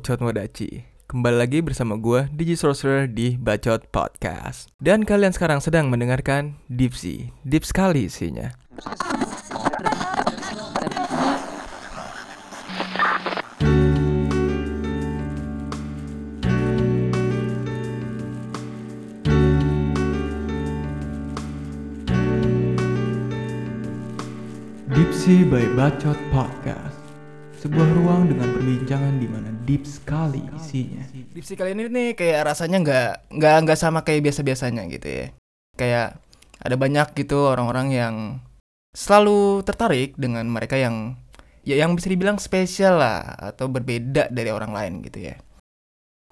Behold Cot Modachi. Kembali lagi bersama gue, Digi Sorcerer di Bacot Podcast. Dan kalian sekarang sedang mendengarkan Dipsy. Deep sekali isinya. Dipsy by Bacot Podcast sebuah ruang dengan perbincangan di mana deep sekali isinya. Dipsy kali ini nih kayak rasanya nggak nggak nggak sama kayak biasa biasanya gitu ya. Kayak ada banyak gitu orang-orang yang selalu tertarik dengan mereka yang ya yang bisa dibilang spesial lah atau berbeda dari orang lain gitu ya.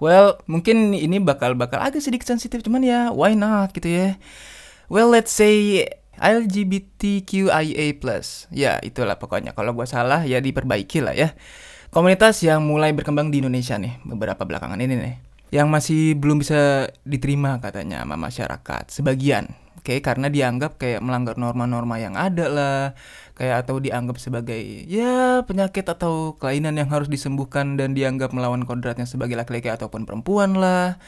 Well, mungkin ini bakal bakal agak sedikit sensitif cuman ya why not gitu ya. Well, let's say LGBTQIA+. Ya, itulah pokoknya. Kalau gua salah ya diperbaiki lah ya. Komunitas yang mulai berkembang di Indonesia nih beberapa belakangan ini nih. Yang masih belum bisa diterima katanya sama masyarakat sebagian. Oke, karena dianggap kayak melanggar norma-norma yang ada lah, kayak atau dianggap sebagai ya penyakit atau kelainan yang harus disembuhkan dan dianggap melawan kodratnya sebagai laki-laki ataupun perempuan lah.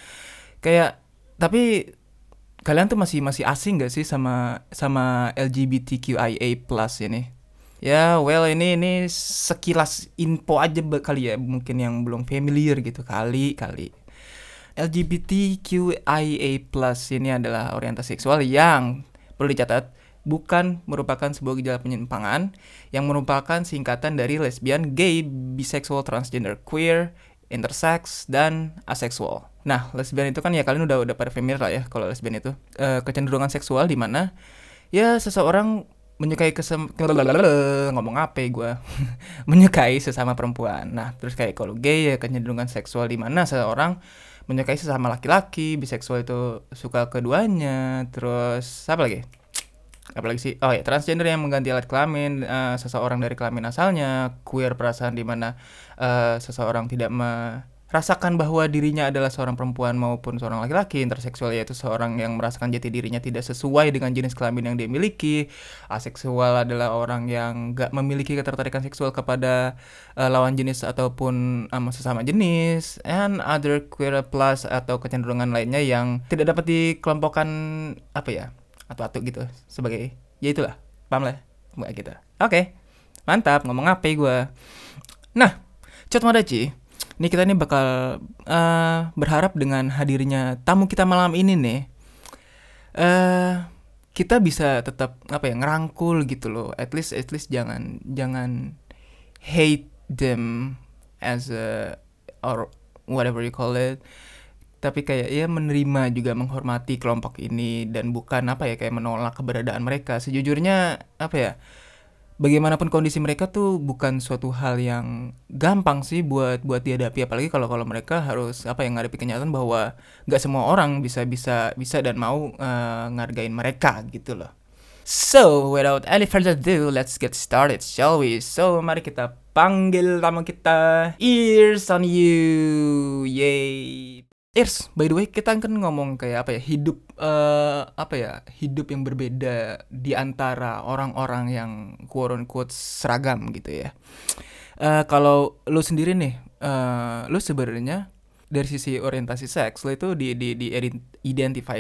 Kayak tapi kalian tuh masih masih asing gak sih sama sama LGBTQIA plus ini? Ya, well ini ini sekilas info aja kali ya, mungkin yang belum familiar gitu kali kali. LGBTQIA plus ini adalah orientasi seksual yang perlu dicatat bukan merupakan sebuah gejala penyimpangan yang merupakan singkatan dari lesbian, gay, bisexual, transgender, queer, intersex dan aseksual. Nah, lesbian itu kan ya kalian udah udah pada familiar lah ya kalau lesbian itu Eh, kecenderungan seksual di mana ya seseorang menyukai kesem ngomong apa gue menyukai sesama perempuan. Nah, terus kayak kalau gay ya kecenderungan seksual di mana seseorang menyukai sesama laki-laki, biseksual itu suka keduanya, terus apa lagi? apalagi sih oh ya transgender yang mengganti alat kelamin eh, seseorang dari kelamin asalnya queer perasaan di mana eh, seseorang tidak merasakan bahwa dirinya adalah seorang perempuan maupun seorang laki-laki interseksual yaitu seorang yang merasakan jati dirinya tidak sesuai dengan jenis kelamin yang dia miliki. Aseksual adalah orang yang gak memiliki ketertarikan seksual kepada eh, lawan jenis ataupun sama sesama jenis and other queer plus atau kecenderungan lainnya yang tidak dapat dikelompokkan apa ya atau-atau gitu sebagai ya itulah paham lah Kayak gitu. Oke mantap ngomong apa gue nah Cot Modachi ini kita nih bakal eh, berharap dengan hadirnya tamu kita malam ini nih eh kita bisa tetap apa ya ngerangkul gitu loh. At least at least jangan jangan hate them as a or whatever you call it. Tapi kayak ya menerima juga menghormati kelompok ini dan bukan apa ya kayak menolak keberadaan mereka. Sejujurnya apa ya bagaimanapun kondisi mereka tuh bukan suatu hal yang gampang sih buat buat dihadapi apalagi kalau kalau mereka harus apa yang ngadepi kenyataan bahwa nggak semua orang bisa bisa bisa dan mau eh, ngargain mereka gitu loh So, without any further ado, let's get started, shall we? So, mari kita panggil tamu kita, Ears on You, yay! Ears, by the way, kita kan ngomong kayak apa ya, hidup, eh apa ya, hidup yang berbeda di antara orang-orang yang quote-unquote seragam gitu ya. Eh kalau lu sendiri nih, eh lu sebenarnya dari sisi orientasi seks, lu itu di, di, di identify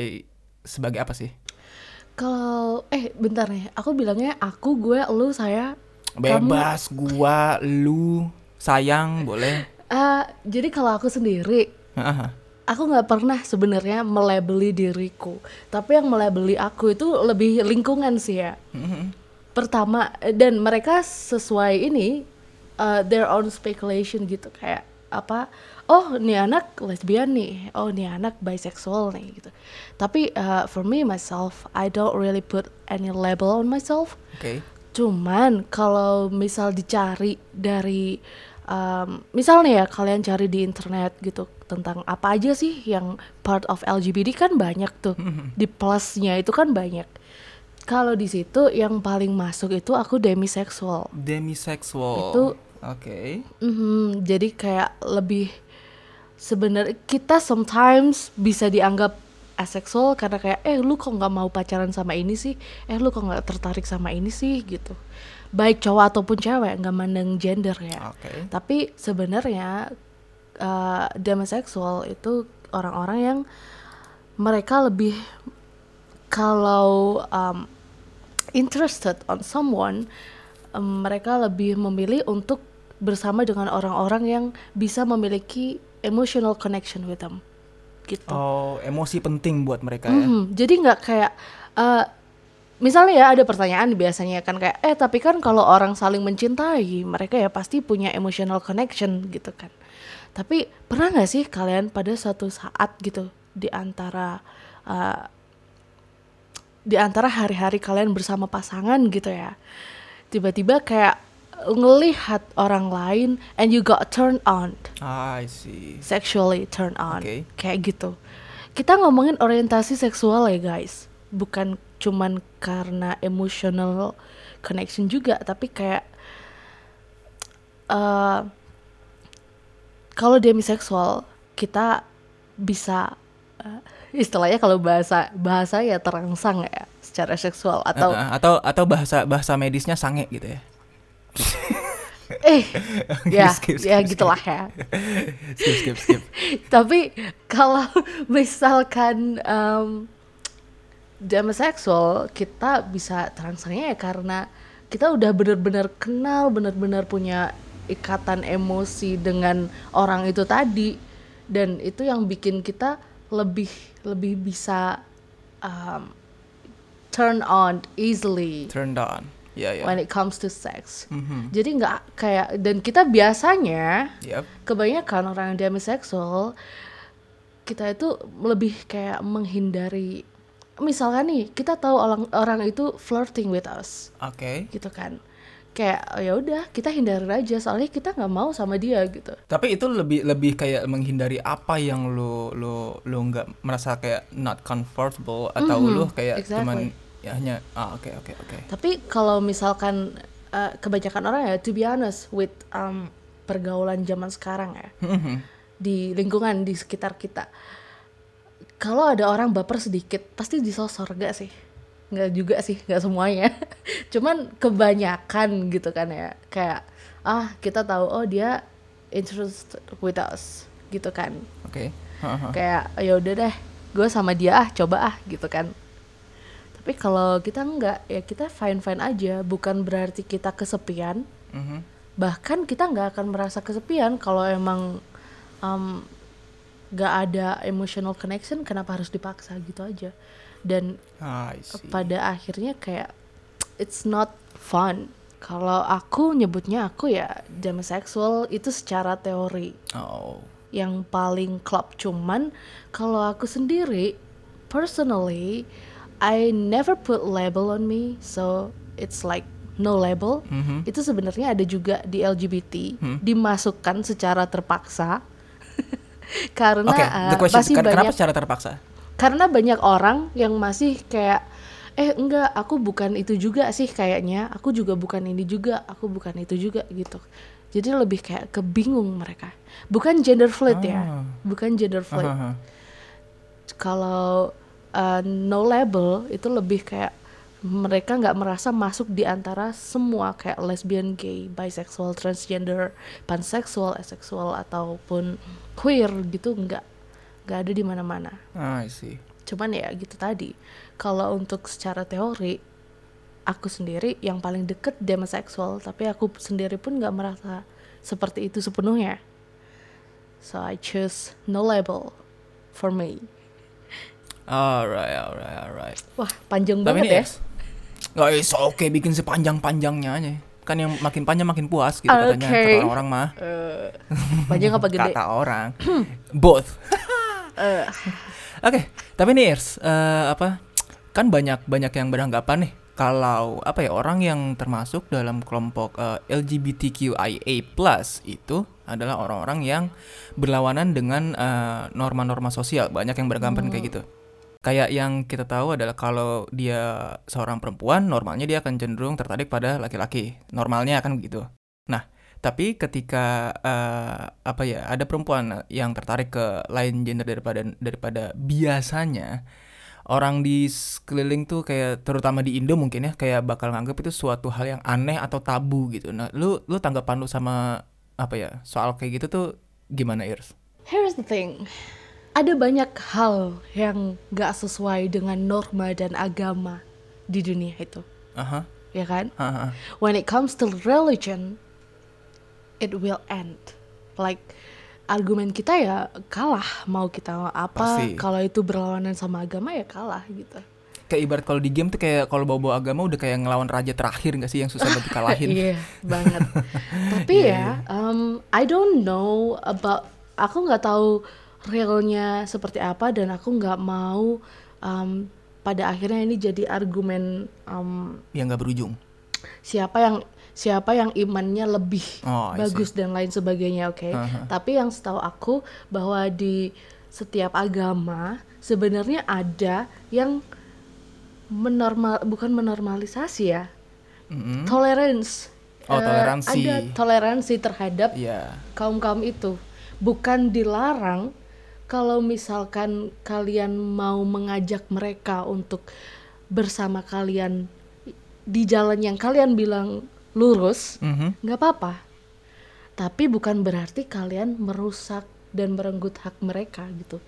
sebagai apa sih? Kalau eh bentar nih, aku bilangnya aku, gue, lu, saya. Bebas, gua, lu, sayang, boleh. Eh, jadi kalau aku sendiri, Hahaha. Aku nggak pernah sebenarnya melabeli diriku. Tapi yang melabeli aku itu lebih lingkungan sih ya. Pertama eh, dan mereka sesuai ini eh, their own speculation gitu kayak apa? Oh, nih anak lesbian nih. Oh, nih anak bisexual nih gitu. Tapi eh, for me myself, I don't really put any label on myself. Oke. Cuman kalau misal dicari dari um, misal nih ya kalian cari di internet gitu tentang apa aja sih yang part of LGBT kan banyak tuh di plusnya itu kan banyak. Kalau di situ yang paling masuk itu aku demisexual. Demisexual. Itu Oke. Mhm, jadi kayak lebih sebenarnya kita sometimes bisa dianggap asexual karena kayak eh lu kok nggak mau pacaran sama ini sih eh lu kok nggak tertarik sama ini sih gitu baik cowok ataupun cewek nggak mandang gender ya Oke. tapi sebenarnya uh, demisexual itu orang-orang yang mereka lebih kalau um, interested on someone um, mereka lebih memilih untuk bersama dengan orang-orang yang bisa memiliki emotional connection with them gitu Oh, emosi penting buat mereka ya. Mhm, jadi nggak kayak eh, misalnya ya ada pertanyaan biasanya kan kayak eh tapi kan kalau orang saling mencintai mereka ya pasti punya emotional connection gitu kan. Tapi pernah nggak sih kalian pada suatu saat gitu di antara eh, di antara hari-hari kalian bersama pasangan gitu ya tiba-tiba kayak ngelihat orang lain and you got turned on Ah, I see. sexually turn on Oke. kayak gitu kita ngomongin orientasi seksual ya guys bukan cuman karena emotional connection juga tapi kayak eh kalau demiseksual kita bisa eh, istilahnya kalau bahasa bahasa ya terangsang ya secara seksual atau Uh, uh, atau atau bahasa bahasa medisnya sange gitu ya. eh ya Skip, skip, ya skip. gitulah ya Skip skip skip. tapi kalau misalkan um, demisexual kita bisa terangsangnya ya karena kita udah bener-bener kenal bener-bener punya ikatan emosi dengan orang itu tadi dan itu yang bikin kita lebih lebih bisa um, turn on easily Turned on. Ya ya. when it comes to sex Mhm. jadi nggak kayak dan kita biasanya Yep. kebanyakan orang yang demisexual kita itu lebih kayak menghindari misalkan nih kita tahu orang orang itu flirting with us Oke. gitu kan kayak "Oh, ya udah kita hindarin aja soalnya kita nggak mau sama dia gitu Tapi itu lebih lebih kayak menghindari apa yang lo lo lo nggak merasa kayak not comfortable atau Mhm, lo kayak cuman exactly. ya hanya ah oke oke oke. tapi kalau misalkan eh, kebanyakan orang ya to be honest with um, pergaulan zaman sekarang ya Mhm. di lingkungan di sekitar kita kalau ada orang baper sedikit pasti disosor gak sih? Nggak juga sih nggak semuanya. Cuman kebanyakan gitu kan ya. Kayak ah kita tahu oh dia interested with us gitu kan. Oke. Haha. kayak ya udah deh gue sama dia ah coba ah gitu kan. Tapi kalau kita nggak ya kita fine fine aja. Bukan berarti kita kesepian. Mhm. bahkan kita nggak akan merasa kesepian kalau emang um, nggak ada emotional connection kenapa harus dipaksa? Gitu aja. Dan Ah, pada akhirnya kayak it's not fun. Kalau aku nyebutnya aku ya demisexual itu secara teori. Oh. yang paling klop cuman kalau aku sendiri personally I never put label on me so it's like no label. Mhm. itu sebenarnya ada juga di LGBT Hmm. dimasukkan secara terpaksa karena uh, the question masih ken- kenapa banyak secara terpaksa? karena banyak orang yang masih kayak eh enggak aku bukan itu juga sih kayaknya aku juga bukan ini juga aku bukan itu juga gitu jadi lebih kayak kebingung mereka bukan gender fluid ya Ah. bukan gender fluid Hahaha. kalau uh, no label itu lebih kayak mereka nggak merasa masuk di antara semua kayak lesbian, gay, bisexual, transgender, pansexual, asexual ataupun queer gitu nggak nggak ada di mana-mana. Ah, I see. Cuman ya gitu tadi. Kalau untuk secara teori aku sendiri yang paling deket demisexual tapi aku sendiri pun nggak merasa seperti itu sepenuhnya. So I choose no label for me. Alright, alright, alright. Wah, panjang Tapi banget ini ya. X. Nggak, it's oke bikin sepanjang-panjangnya aja. Kan yang makin panjang makin puas gitu katanya Oke. kata orang-orang mah. Eh, panjang apa gede? Kata orang. Both. Eh, Oke, tapi nih Irs, eh, apa? Kan banyak banyak yang beranggapan nih kalau apa ya orang yang termasuk dalam kelompok eh, LGBTQIA+ itu adalah orang-orang yang berlawanan dengan eh, norma-norma sosial. Banyak yang beranggapan kayak gitu. Kayak yang kita tahu adalah kalau dia seorang perempuan, normalnya dia akan cenderung tertarik pada laki-laki. Normalnya akan begitu. Nah, Tapi ketika eh, apa ya ada perempuan yang tertarik ke lain gender daripada daripada biasanya orang di sekeliling tuh kayak terutama di Indo mungkin ya kayak bakal nganggap itu suatu hal yang aneh atau tabu gitu. Nah, lu lu tanggapan lu sama apa ya soal kayak gitu tuh gimana Irs? Here's the thing. Ada banyak hal yang gak sesuai dengan norma dan agama di dunia itu, Aha. ya kan? aha. When it comes to religion, it will end. Like argumen kita ya kalah mau kita apa Pasti. kalau itu berlawanan sama agama ya kalah gitu. Kayak ibarat kalau di game tuh kayak kalau bawa-bawa agama udah kayak ngelawan raja terakhir gak sih yang susah banget dikalahin. Iya banget. Tapi ya, um, I don't know about. Aku nggak tahu realnya seperti apa dan aku nggak mau um, pada akhirnya ini jadi argumen um, Yang gak berujung. siapa yang siapa yang imannya lebih Oh, bagus dan lain sebagainya, oke. Aha. Tapi yang setahu aku bahwa di setiap agama sebenarnya ada yang menormal bukan menormalisasi ya, Mm-mm. tolerance. Oh, Eh, toleransi. ada toleransi terhadap Iya. kaum-kaum itu. Bukan dilarang kalau misalkan kalian mau mengajak mereka untuk bersama kalian di jalan yang kalian bilang lurus, Mhm. nggak apa-apa. Tapi bukan berarti kalian merusak dan merenggut hak mereka gitu.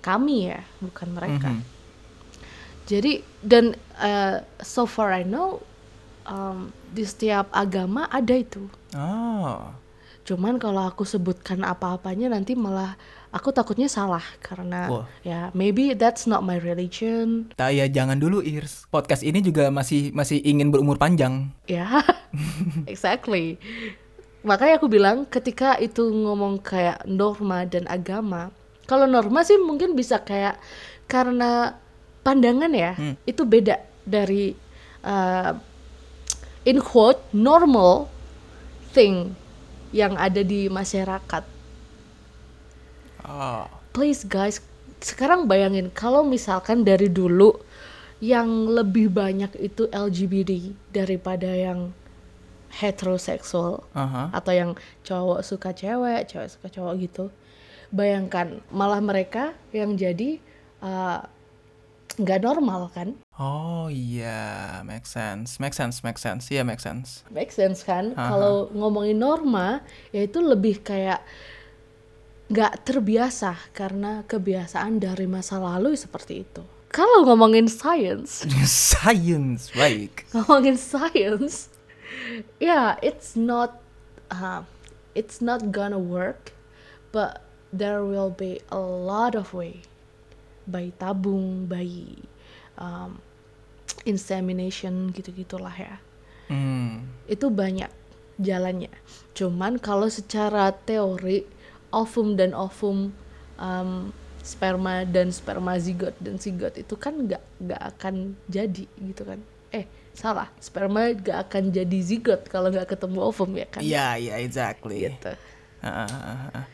Kami ya, bukan mereka. Mhm. Jadi dan eh, so far I know um, di setiap agama ada itu. Oh. Cuman kalau aku sebutkan apa-apanya nanti malah aku takutnya salah karena Wah. ya maybe that's not my religion. Tak ya jangan dulu Irs. Podcast ini juga masih masih ingin berumur panjang. Ya, exactly. Makanya aku bilang ketika itu ngomong kayak norma dan agama, kalau norma sih mungkin bisa kayak karena pandangan ya itu beda dari uh, in quote normal thing yang ada di masyarakat. Oh. Please guys, sekarang bayangin kalau misalkan dari dulu yang lebih banyak itu LGBT daripada yang heteroseksual Aha. atau yang cowok suka cewek, cewek suka cowok gitu. Bayangkan malah mereka yang jadi uh, nggak normal kan? Oh iya, make sense, make sense, make sense, iya make sense. Make sense kan? Aha. Kalau ngomongin norma, ya itu lebih kayak nggak terbiasa karena kebiasaan dari masa lalu seperti itu. Kalau ngomongin science, Science, baik. ngomongin science, ya it's not, uh, it's not gonna work, but there will be a lot of way. Bayi tabung, bayi um, insemination gitu-gitulah ya. Hmm. itu banyak jalannya. Cuman kalau secara teori ovum dan ovum um, sperma dan sperma zigot dan zigot itu kan nggak nggak akan jadi gitu kan? Eh salah, sperma nggak akan jadi zigot kalau nggak ketemu ovum ya kan? Iya, iya, exactly. Gitu. Ah, ah.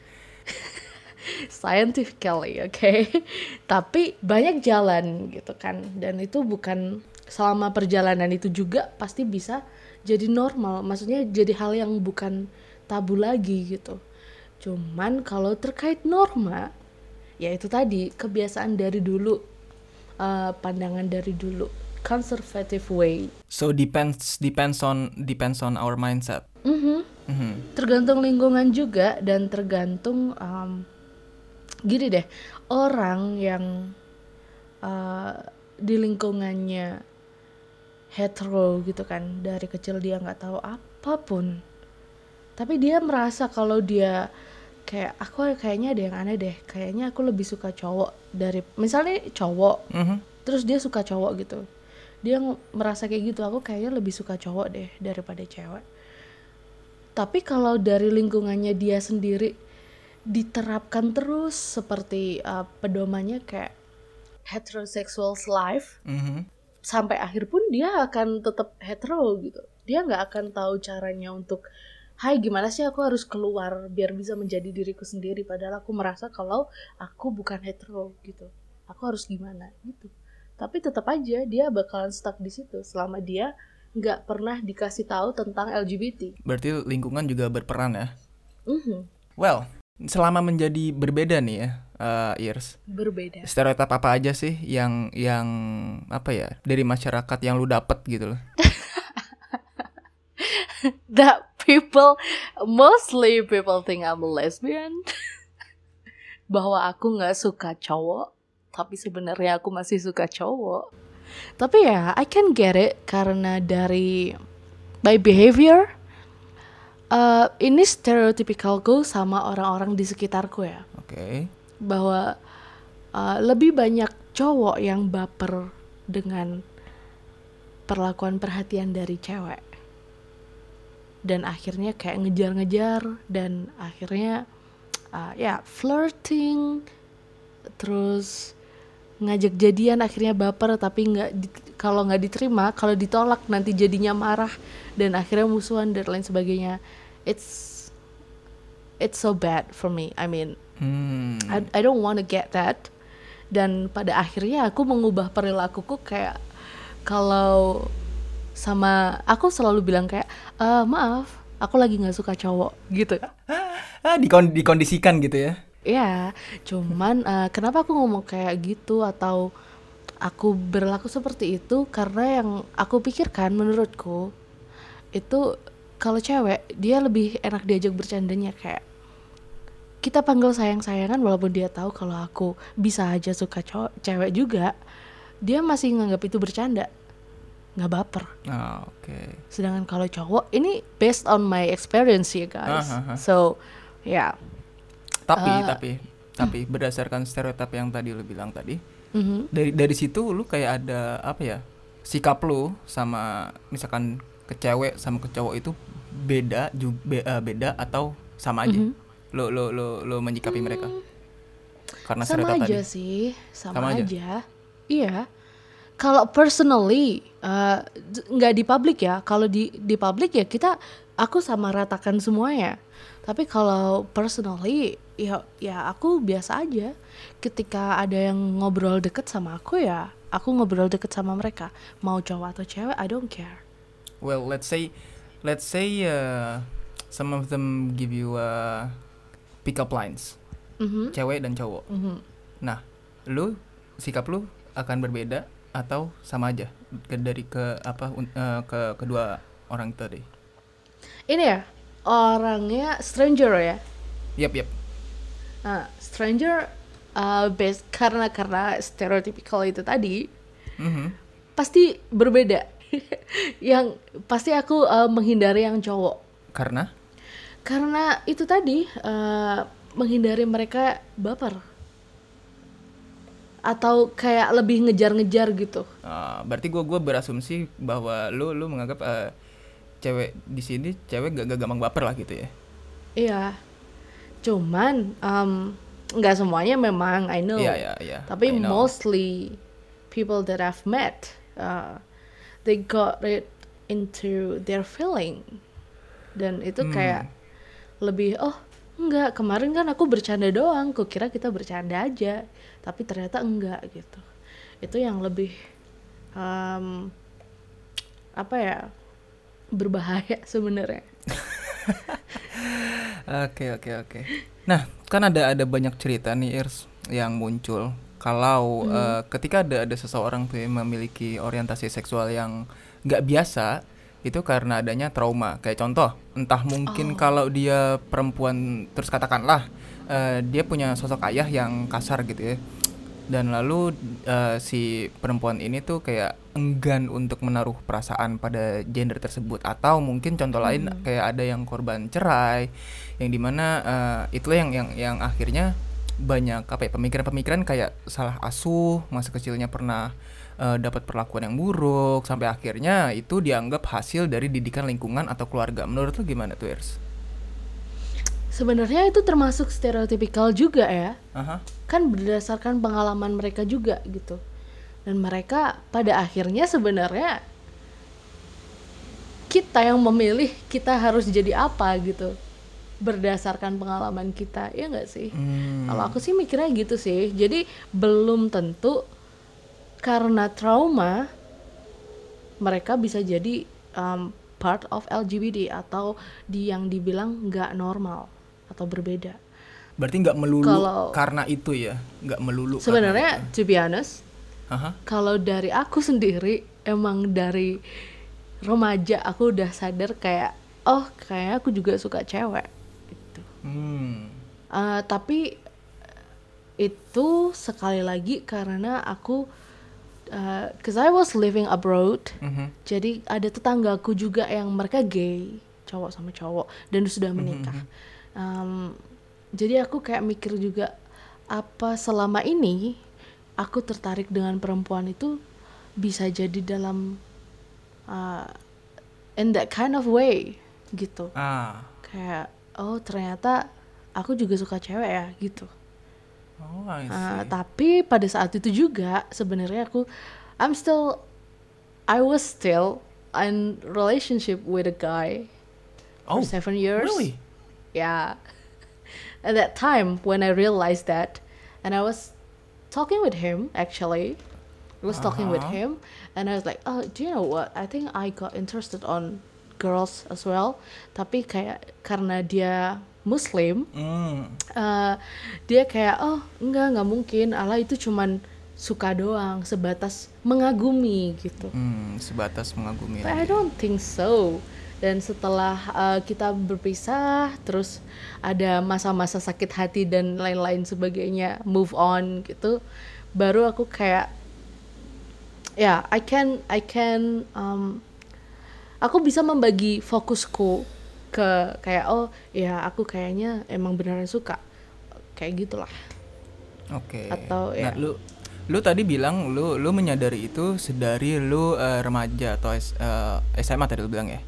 Scientifically, oke. Tapi banyak jalan gitu kan, dan itu bukan selama perjalanan itu juga pasti bisa jadi normal. Maksudnya jadi hal yang bukan tabu lagi gitu. Cuman kalau terkait norma, ya itu tadi kebiasaan dari dulu, eh, pandangan dari dulu, conservative way. So depends depends on depends on our mindset. Mhm. Mhm. tergantung lingkungan juga dan tergantung um, gini deh orang yang uh, di lingkungannya hetero gitu kan dari kecil dia nggak tahu apa pun tapi dia merasa kalau dia kayak aku kayaknya ada yang aneh deh kayaknya aku lebih suka cowok dari misalnya cowok Mhm. terus dia suka cowok gitu dia merasa kayak gitu aku kayaknya lebih suka cowok deh daripada cewek tapi kalau dari lingkungannya dia sendiri diterapkan terus seperti uh, pedomannya kayak heterosexual life Mhm. sampai akhir pun dia akan tetap hetero gitu dia nggak akan tahu caranya untuk Hai gimana sih aku harus keluar biar bisa menjadi diriku sendiri padahal aku merasa kalau aku bukan hetero gitu aku harus gimana gitu tapi tetap aja dia bakalan stuck di situ selama dia nggak pernah dikasih tahu tentang LGBT. Berarti lingkungan juga berperan ya. Mhm, Well, selama menjadi berbeda nih ya, eh, Irs. berbeda. Stereotip apa aja sih yang yang apa ya dari masyarakat yang lu dapet gitu loh? That people, mostly people think I'm a lesbian. Bahwa aku nggak suka cowok, tapi sebenarnya aku masih suka cowok. Tapi ya, I can get it karena dari by behavior. Eh, ini stereotypicalku sama orang-orang di sekitarku ya. Oke. bahwa uh, lebih banyak cowok yang baper dengan perlakuan perhatian dari cewek dan akhirnya kayak ngejar-ngejar dan akhirnya uh, ya flirting terus ngajak jadian akhirnya baper tapi nggak kalau nggak diterima kalau ditolak nanti jadinya marah dan akhirnya musuhan dan lain sebagainya it's it's so bad for me I mean Hmm. I, I don't want to get that dan pada akhirnya aku mengubah perilakuku kayak kalau sama aku selalu bilang kayak "Eh, maaf aku lagi nggak suka cowok gitu Ah, dikon- dikondisikan gitu ya. ya cuman eh, kenapa aku ngomong kayak gitu atau aku berlaku seperti itu karena yang aku pikirkan menurutku itu kalau cewek dia lebih enak diajak bercandanya kayak kita panggil sayang-sayangan walaupun dia tahu kalau aku bisa aja suka cowok cewek juga dia masih nganggap itu bercanda nggak baper Ah, oke. sedangkan kalau cowok ini based on my experience ya guys Ah, ah, ah. so ya Tapi Ah. tapi tapi berdasarkan stereotip yang tadi lu bilang tadi, mhm. dari dari situ lu kayak ada apa ya? Sikap lu sama misalkan ke cewek sama ke cowok itu beda juga beda atau sama aja? Mhm. Lu lu lu lu menyikapi mereka? Karena sama aja tadi. sih sama, Sama aja? aja. iya kalau personally uh, d- nggak di publik ya kalau di di publik ya kita aku sama ratakan semuanya tapi kalau personally ya ya aku biasa aja ketika ada yang ngobrol deket sama aku ya aku ngobrol deket sama mereka mau cowok atau cewek I don't care Well, let's say let's say uh, some of them give you uh, pick-up lines, Mhm, cewek dan cowok. mhm. Nah, lu sikap lu akan berbeda atau sama aja ke, dari ke apa eh, ke kedua orang tadi. ini ya orangnya stranger ya Yap, yap. Nah, stranger uh, based karena karena stereotypical itu tadi Mhm. pasti berbeda. yang pasti aku uh, menghindari yang cowok Karena karena itu tadi uh, menghindari mereka baper atau kayak lebih ngejar-ngejar gitu. uh, berarti gua gua berasumsi bahwa lu lu menganggap uh, cewek di sini cewek gak, gak gampang baper lah gitu ya. Iya. Cuman um, nggak semuanya memang I know. Iya, iya, iya. Tapi I know. mostly people that I've met, uh, they got it into their feeling. Dan itu Hmm. kayak lebih oh enggak kemarin kan aku bercanda doang, kok kira kita bercanda aja, tapi ternyata enggak gitu. Itu yang lebih um, apa ya berbahaya sebenarnya. Oke oke oke. Nah kan ada ada banyak cerita nih Irs yang muncul kalau eh, ketika ada ada seseorang tuh yang memiliki orientasi seksual yang nggak biasa itu karena adanya trauma. Kayak contoh, entah mungkin kalau dia perempuan terus katakanlah eh, dia punya sosok ayah yang kasar gitu ya. Dan lalu eh, si perempuan ini tuh kayak enggan untuk menaruh perasaan pada gender tersebut atau mungkin contoh lain kayak ada yang korban cerai yang di mana eh, itulah yang yang yang akhirnya banyak apa ya pemikiran-pemikiran kayak salah asuh masa kecilnya pernah eh, dapat perlakuan yang buruk sampai akhirnya itu dianggap hasil dari didikan lingkungan atau keluarga menurut lu gimana tuh Ers? Sebenarnya itu termasuk stereotypical juga ya. Aha. kan berdasarkan pengalaman mereka juga gitu dan mereka pada akhirnya sebenarnya kita yang memilih kita harus jadi apa gitu berdasarkan pengalaman kita ya nggak sih Hmm. kalau aku sih mikirnya gitu sih jadi belum tentu karena trauma mereka bisa jadi um, part of LGBT atau di yang dibilang nggak normal atau berbeda. Berarti nggak melulu Kalau- karena itu ya, nggak melulu. Sebenarnya, itu. to be honest, Aha. kalau dari aku sendiri emang dari remaja aku udah sadar kayak oh kayak aku juga suka cewek. Hmm. Eh, tapi itu sekali lagi karena aku uh, cause I was living abroad Mhm. jadi ada tetanggaku juga yang mereka gay cowok sama cowok dan sudah menikah Um, jadi aku kayak mikir juga apa selama ini aku tertarik dengan perempuan itu bisa jadi dalam uh, in that kind of way gitu Ah. kayak oh ternyata aku juga suka cewek ya gitu Oh, Uh, tapi pada saat itu juga sebenarnya aku I'm still I was still in relationship with a guy oh, for seven years. really? Yeah. At that time when I realized that, and I was talking with him actually. I was talking with Uh-huh. him, and I was like, "Oh, do you know what? I think I got interested on girls as well." Tapi kayak karena dia Muslim, Hmm. eh, dia kayak oh enggak nggak mungkin Allah itu cuman suka doang sebatas mengagumi gitu Hmm, sebatas mengagumi. But I don't think so dan setelah eh, kita berpisah terus ada masa-masa sakit hati dan lain-lain sebagainya move on gitu baru aku kayak ya I can I can um, aku bisa membagi fokusku ke kayak oh ya aku kayaknya emang beneran suka kayak gitulah Oke. Atau, nah, ya. lu lu tadi bilang lu lu menyadari itu sedari lu eh, remaja atau S- eh, SMA tadi lu bilang ya?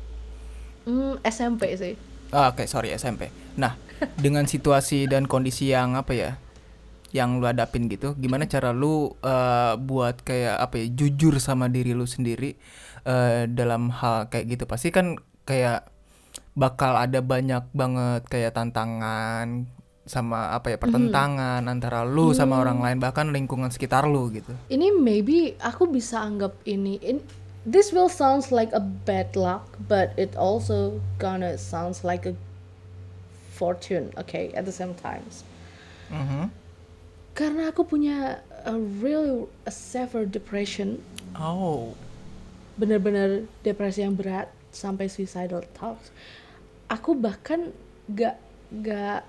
hmm, SMP sih Ah, Oke, sorry SMP. Nah, dengan situasi dan kondisi yang apa ya, yang lu hadapin gitu, gimana cara lu eh, buat kayak apa ya, jujur sama diri lu sendiri eh, dalam hal kayak gitu? Pasti kan kayak bakal ada banyak banget kayak tantangan sama apa ya pertentangan antara lu sama orang lain bahkan lingkungan sekitar lu gitu. ini maybe aku bisa anggap ini in, this will sounds like a bad luck but it also gonna sounds like a fortune okay at the same times Mhm. Karena aku punya a real a severe depression Oh. benar-benar depresi yang berat sampai suicidal thoughts aku bahkan gak gak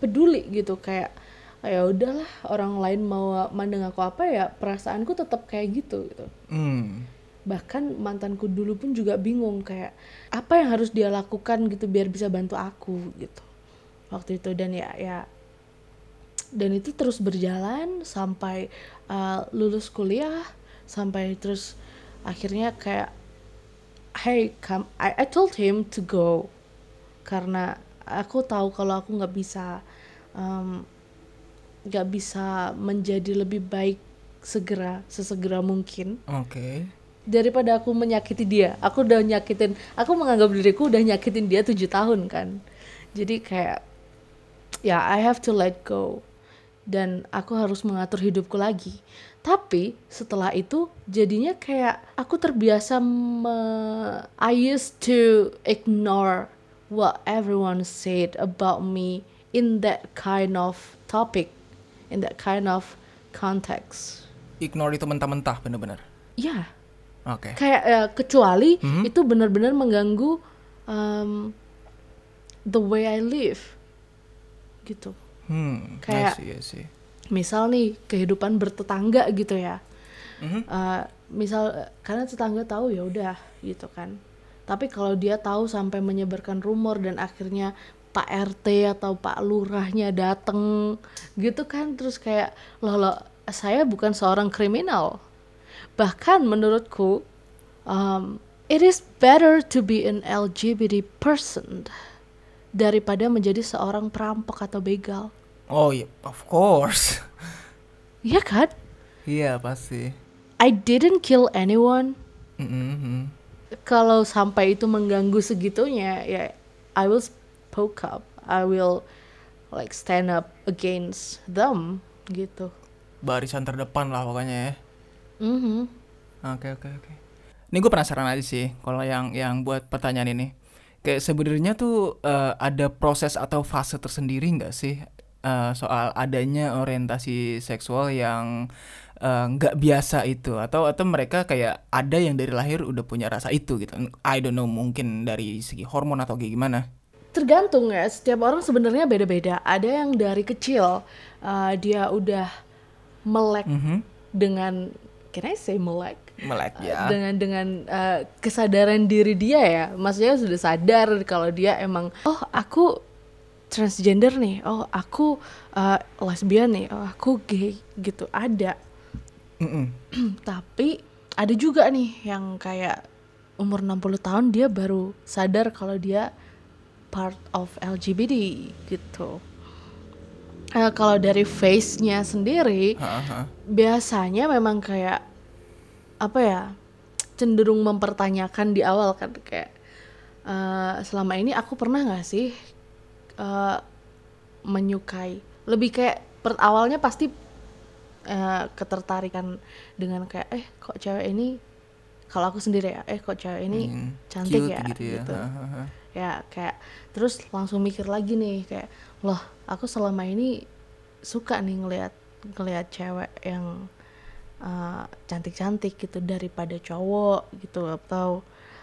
peduli gitu kayak "Ah, ya udahlah orang lain mau mandang aku apa ya perasaanku tetap kayak gitu gitu Hmm. bahkan mantanku dulu pun juga bingung kayak apa yang harus dia lakukan gitu biar bisa bantu aku gitu waktu itu dan ya ya dan itu terus berjalan sampai uh, lulus kuliah sampai terus akhirnya kayak hey come I, I told him to go. Karena aku tahu kalau aku nggak bisa um, nggak bisa menjadi lebih baik segera sesegera mungkin. Oke. daripada aku menyakiti dia. Aku udah nyakitin aku menganggap diriku udah nyakitin dia tujuh tahun kan. Jadi kayak ya I have to let go dan aku harus mengatur hidupku lagi tapi setelah itu jadinya kayak aku terbiasa me- I used to ignore what everyone said about me in that kind of topic in that kind of context Ignore itu mentah-mentah bener-bener. ya Oke. kayak eh, kecuali Mhm. itu benar-benar mengganggu um, the way I live gitu Hmm. Kayak- I see, I see. misal nih kehidupan bertetangga gitu ya Mhm. Eh, misal karena tetangga tahu ya udah gitu kan tapi kalau dia tahu sampai menyebarkan rumor dan akhirnya Pak RT atau Pak Lurahnya dateng gitu kan terus kayak loh loh saya bukan seorang kriminal bahkan menurutku um, it is better to be an LGBT person daripada menjadi seorang perampok atau begal Oh iya, of course. Iya kan Iya pasti. I didn't kill anyone Mhm. kalau sampai itu mengganggu segitunya ya I will spoke up I will like stand up against them gitu Barisan terdepan lah pokoknya ya. Mhm. Oke oke oke. Ini gue penasaran aja sih kalau yang yang buat pertanyaan ini. Kayak sebenarnya tuh eh, ada proses atau fase tersendiri nggak sih eh, soal adanya orientasi seksual yang eh, nggak biasa itu atau atau mereka kayak ada yang dari lahir udah punya rasa itu gitu. I don't know mungkin dari segi hormon atau kayak gimana. Tergantung ya, setiap orang sebenarnya beda-beda. Ada yang dari kecil uh, dia udah melek dengan, can I say melek? Melek ya. Dengan dengan uh, kesadaran diri dia ya, maksudnya sudah sadar kalau dia emang, oh aku transgender nih, oh aku uh, lesbian nih, oh aku gay gitu ada. Mm-mm. Tapi ada juga nih yang kayak umur 60 tahun dia baru sadar kalau dia part of LGBT gitu. Eh, kalau dari face-nya sendiri, Ha-ha. biasanya memang kayak apa ya cenderung mempertanyakan di awal kan kayak eh, selama ini aku pernah nggak sih eh, menyukai. Lebih kayak per awalnya pasti eh, ketertarikan dengan kayak eh kok cewek ini kalau aku sendiri ya eh kok cewek ini Hmm, cantik ya gitu ya. gitu. Ya kayak terus langsung mikir lagi nih kayak loh aku selama ini suka nih ngelihat ngelihat cewek yang uh, cantik-cantik gitu daripada cowok gitu atau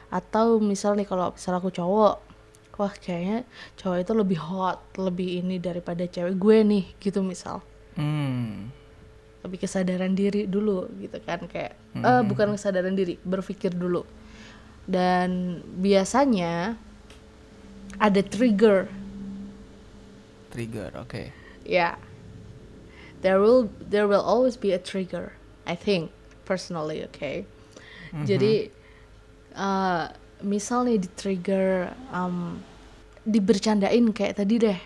atau misal nih kalau misal aku cowok wah kayaknya cowok itu lebih hot lebih ini daripada cewek gue nih gitu misal. Hmm. lebih kesadaran diri dulu gitu kan kayak eh bukan kesadaran diri berpikir dulu. Dan biasanya ada trigger. Trigger, oke. ya. There will there will always be a trigger I think personally okay jadi eh, misal nih di trigger um, dibercandain kayak tadi deh.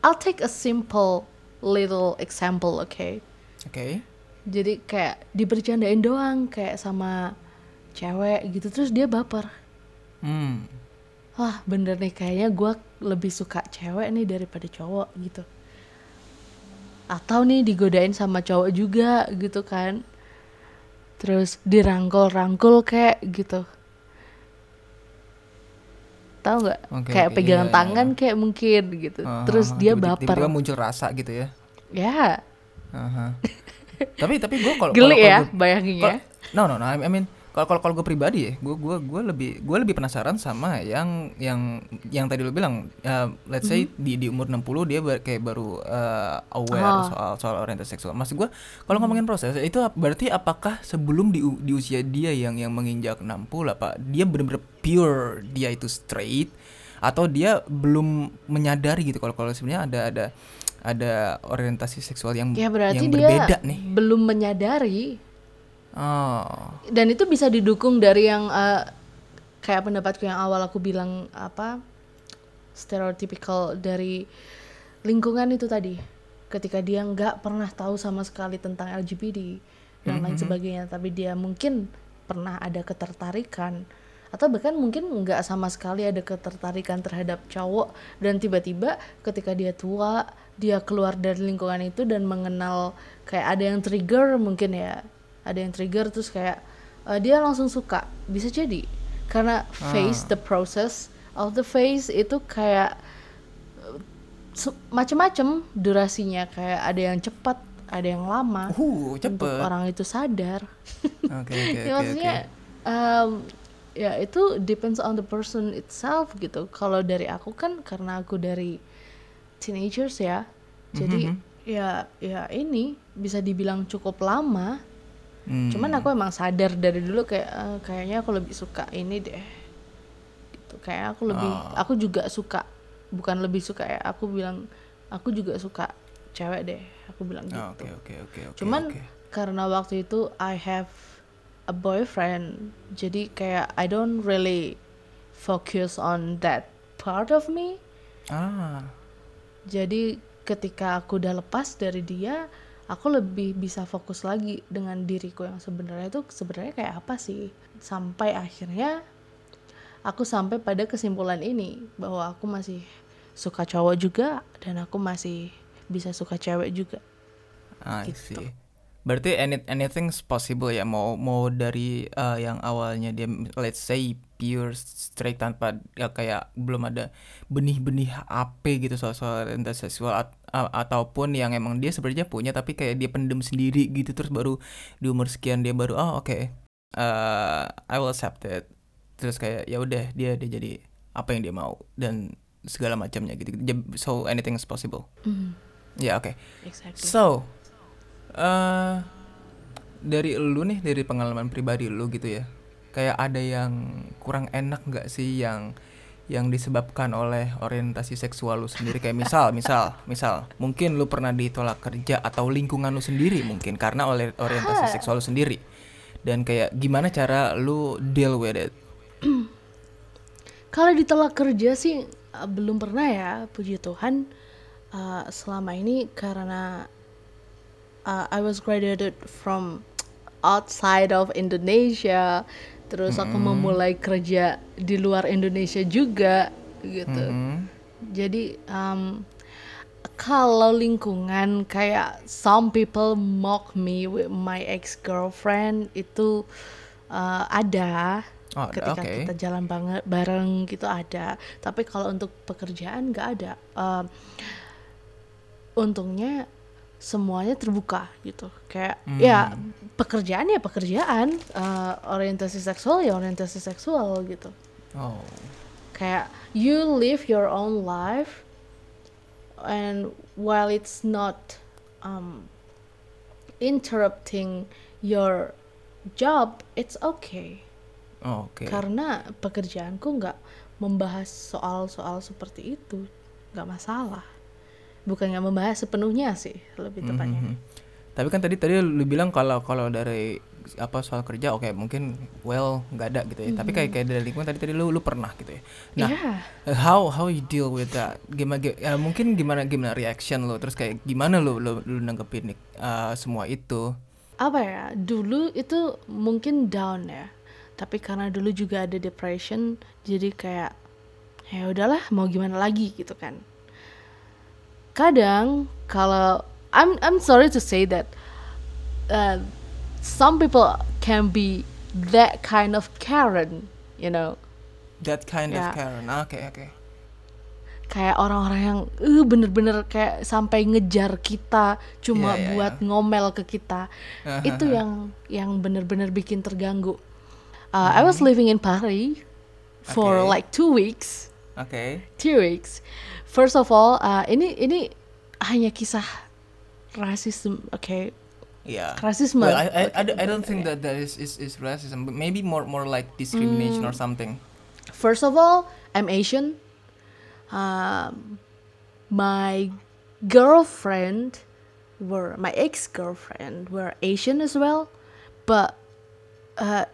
I'll take a simple little example okay? Oke. jadi kayak dibercandain doang kayak sama cewek gitu terus dia baper. Hmm. wah bener nih kayaknya gue lebih suka cewek nih daripada cowok gitu. Atau nih digodain sama cowok juga gitu kan. Terus dirangkul-rangkul kayak gitu tahu nggak? Oke, kayak pegangan iya, iya, tangan kayak mungkin gitu. Ah, terus dia tiba-tiba- baper. Tiba-tiba muncul rasa gitu ya. ya. Aha. tapi tapi gue kalau geli ya gua- bayanginnya. Kalau- no no no I mean kalau kalau kalau gue pribadi ya gue gue gue lebih gue lebih penasaran sama yang yang yang tadi lo bilang uh, let's say di di umur 60 dia bar- kayak baru uh, aware Oh. soal soal orientasi seksual. Maksud gue kalau ngomongin proses itu berarti apakah sebelum di di usia dia yang yang menginjak 60 apa dia benar-benar pure dia itu straight atau dia belum menyadari gitu kalau kalau sebenarnya ada ada ada orientasi seksual yang ya berarti yang dia berbeda nih? belum menyadari oh. Dan itu bisa didukung dari yang eh, kayak pendapatku yang awal aku bilang apa stereotypical dari lingkungan itu tadi. Ketika dia nggak pernah tahu sama sekali tentang LGBT dan lain sebagainya tapi dia mungkin pernah ada ketertarikan atau bahkan mungkin nggak sama sekali ada ketertarikan terhadap cowok dan tiba-tiba ketika dia tua dia keluar dari lingkungan itu dan mengenal kayak ada yang trigger mungkin ya ada yang trigger terus kayak eh, dia langsung suka. Bisa jadi. Karena face the process of the face itu kayak su- macem-macem durasinya. Kayak ada yang cepat ada yang lama. Uh untuk cepet. orang itu sadar. Oke oke ya oke maksudnya em, ya itu depends on the person itself gitu. Kalau dari aku kan karena aku dari teenagers ya. Jadi Mhm. ya ya ini bisa dibilang cukup lama Hmm. cuman aku emang sadar dari dulu kayak eh, kayaknya aku lebih suka ini deh gitu kayak aku lebih Oh. aku juga suka bukan lebih suka ya aku bilang aku juga suka cewek deh aku bilang gitu Oh, Oke oke oke oke. Cuman oke. karena waktu itu I have a boyfriend, jadi kayak I don't really focus on that part of me. ah Jadi ketika aku udah lepas dari dia, aku lebih bisa fokus lagi dengan diriku yang sebenarnya itu sebenarnya kayak apa sih? Sampai akhirnya aku sampai pada kesimpulan ini bahwa aku masih suka cowok juga dan aku masih bisa suka cewek juga. I gitu. see. Berarti any, anything's possible ya mau mau dari uh, yang awalnya dia let's say pure straight tanpa ya kayak belum ada benih-benih apa gitu soal soal orientasi seksual at- a- ataupun yang emang dia sebenarnya punya tapi kayak dia pendem sendiri gitu terus baru di umur sekian dia baru oh oke uh, I will accept it. Terus kayak ya udah dia dia jadi apa yang dia mau dan segala macamnya gitu so anything is possible. Ya oke. Exactly. So, eh dari lu nih, dari pengalaman pribadi lu gitu ya, kayak ada yang kurang enak nggak sih yang yang disebabkan oleh orientasi seksual lu sendiri? Kayak misal misal misal mungkin lu pernah ditolak kerja atau lingkungan lu sendiri mungkin karena oleh orientasi seksual lu sendiri. Dan kayak gimana cara lu deal with it? Kalau ditolak kerja sih uh, belum pernah ya, puji Tuhan. Uh, selama ini karena uh, I was graduated from outside of Indonesia, terus aku memulai kerja di luar Indonesia juga gitu. Jadi um, kalau lingkungan kayak some people mock me with my ex girlfriend itu uh, ada. Oh, ketika oke. kita jalan banget bareng gitu ada. Tapi kalau untuk pekerjaan nggak ada. Um, untungnya semuanya terbuka gitu. Kayak ya pekerjaan ya pekerjaan. Uh, orientasi seksual ya orientasi seksual gitu. Oh. Kayak you live your own life and while it's not um, interrupting your job it's okay. Oh, oke. Karena pekerjaanku nggak membahas soal-soal seperti itu. Nggak masalah bukan nggak membahas sepenuhnya sih lebih tepatnya Mhm. Tapi kan tadi tadi lu bilang kalau kalau dari apa soal kerja oke mungkin well nggak ada gitu ya. Tapi kayak kayak dari lingkungan tadi tadi lu lu pernah gitu ya. Nah, Iya. how how you deal with that? Gimana gi- ya, mungkin gimana gimana reaction lu terus kayak gimana lu lu, lu nanggepin nih, uh, semua itu? apa ya dulu itu mungkin down ya tapi karena dulu juga ada depression jadi kayak ya udahlah mau gimana lagi gitu kan kadang kalau I'm I'm sorry to say that uh, some people can be that kind of Karen you know That kind Ya. of Karen. Ah, Oke oke. kayak orang-orang yang eh bener-bener kayak sampai ngejar kita cuma Iya, iya, buat ngomel ke kita Hahaha. itu yang yang bener-bener bikin terganggu Uh, I was living in Paris for Hmm. Oke. like two weeks Oke. two weeks first of all uh, ini ini hanya kisah rasisme oke Yeah. Rasisme. Well, I, I, I, don't- I don't think that that is, is, is racism, but maybe more more like discrimination Hmm. or something. First of all, I'm Asian. Um, my girlfriend were my ex-girlfriend were Asian as well, but uh,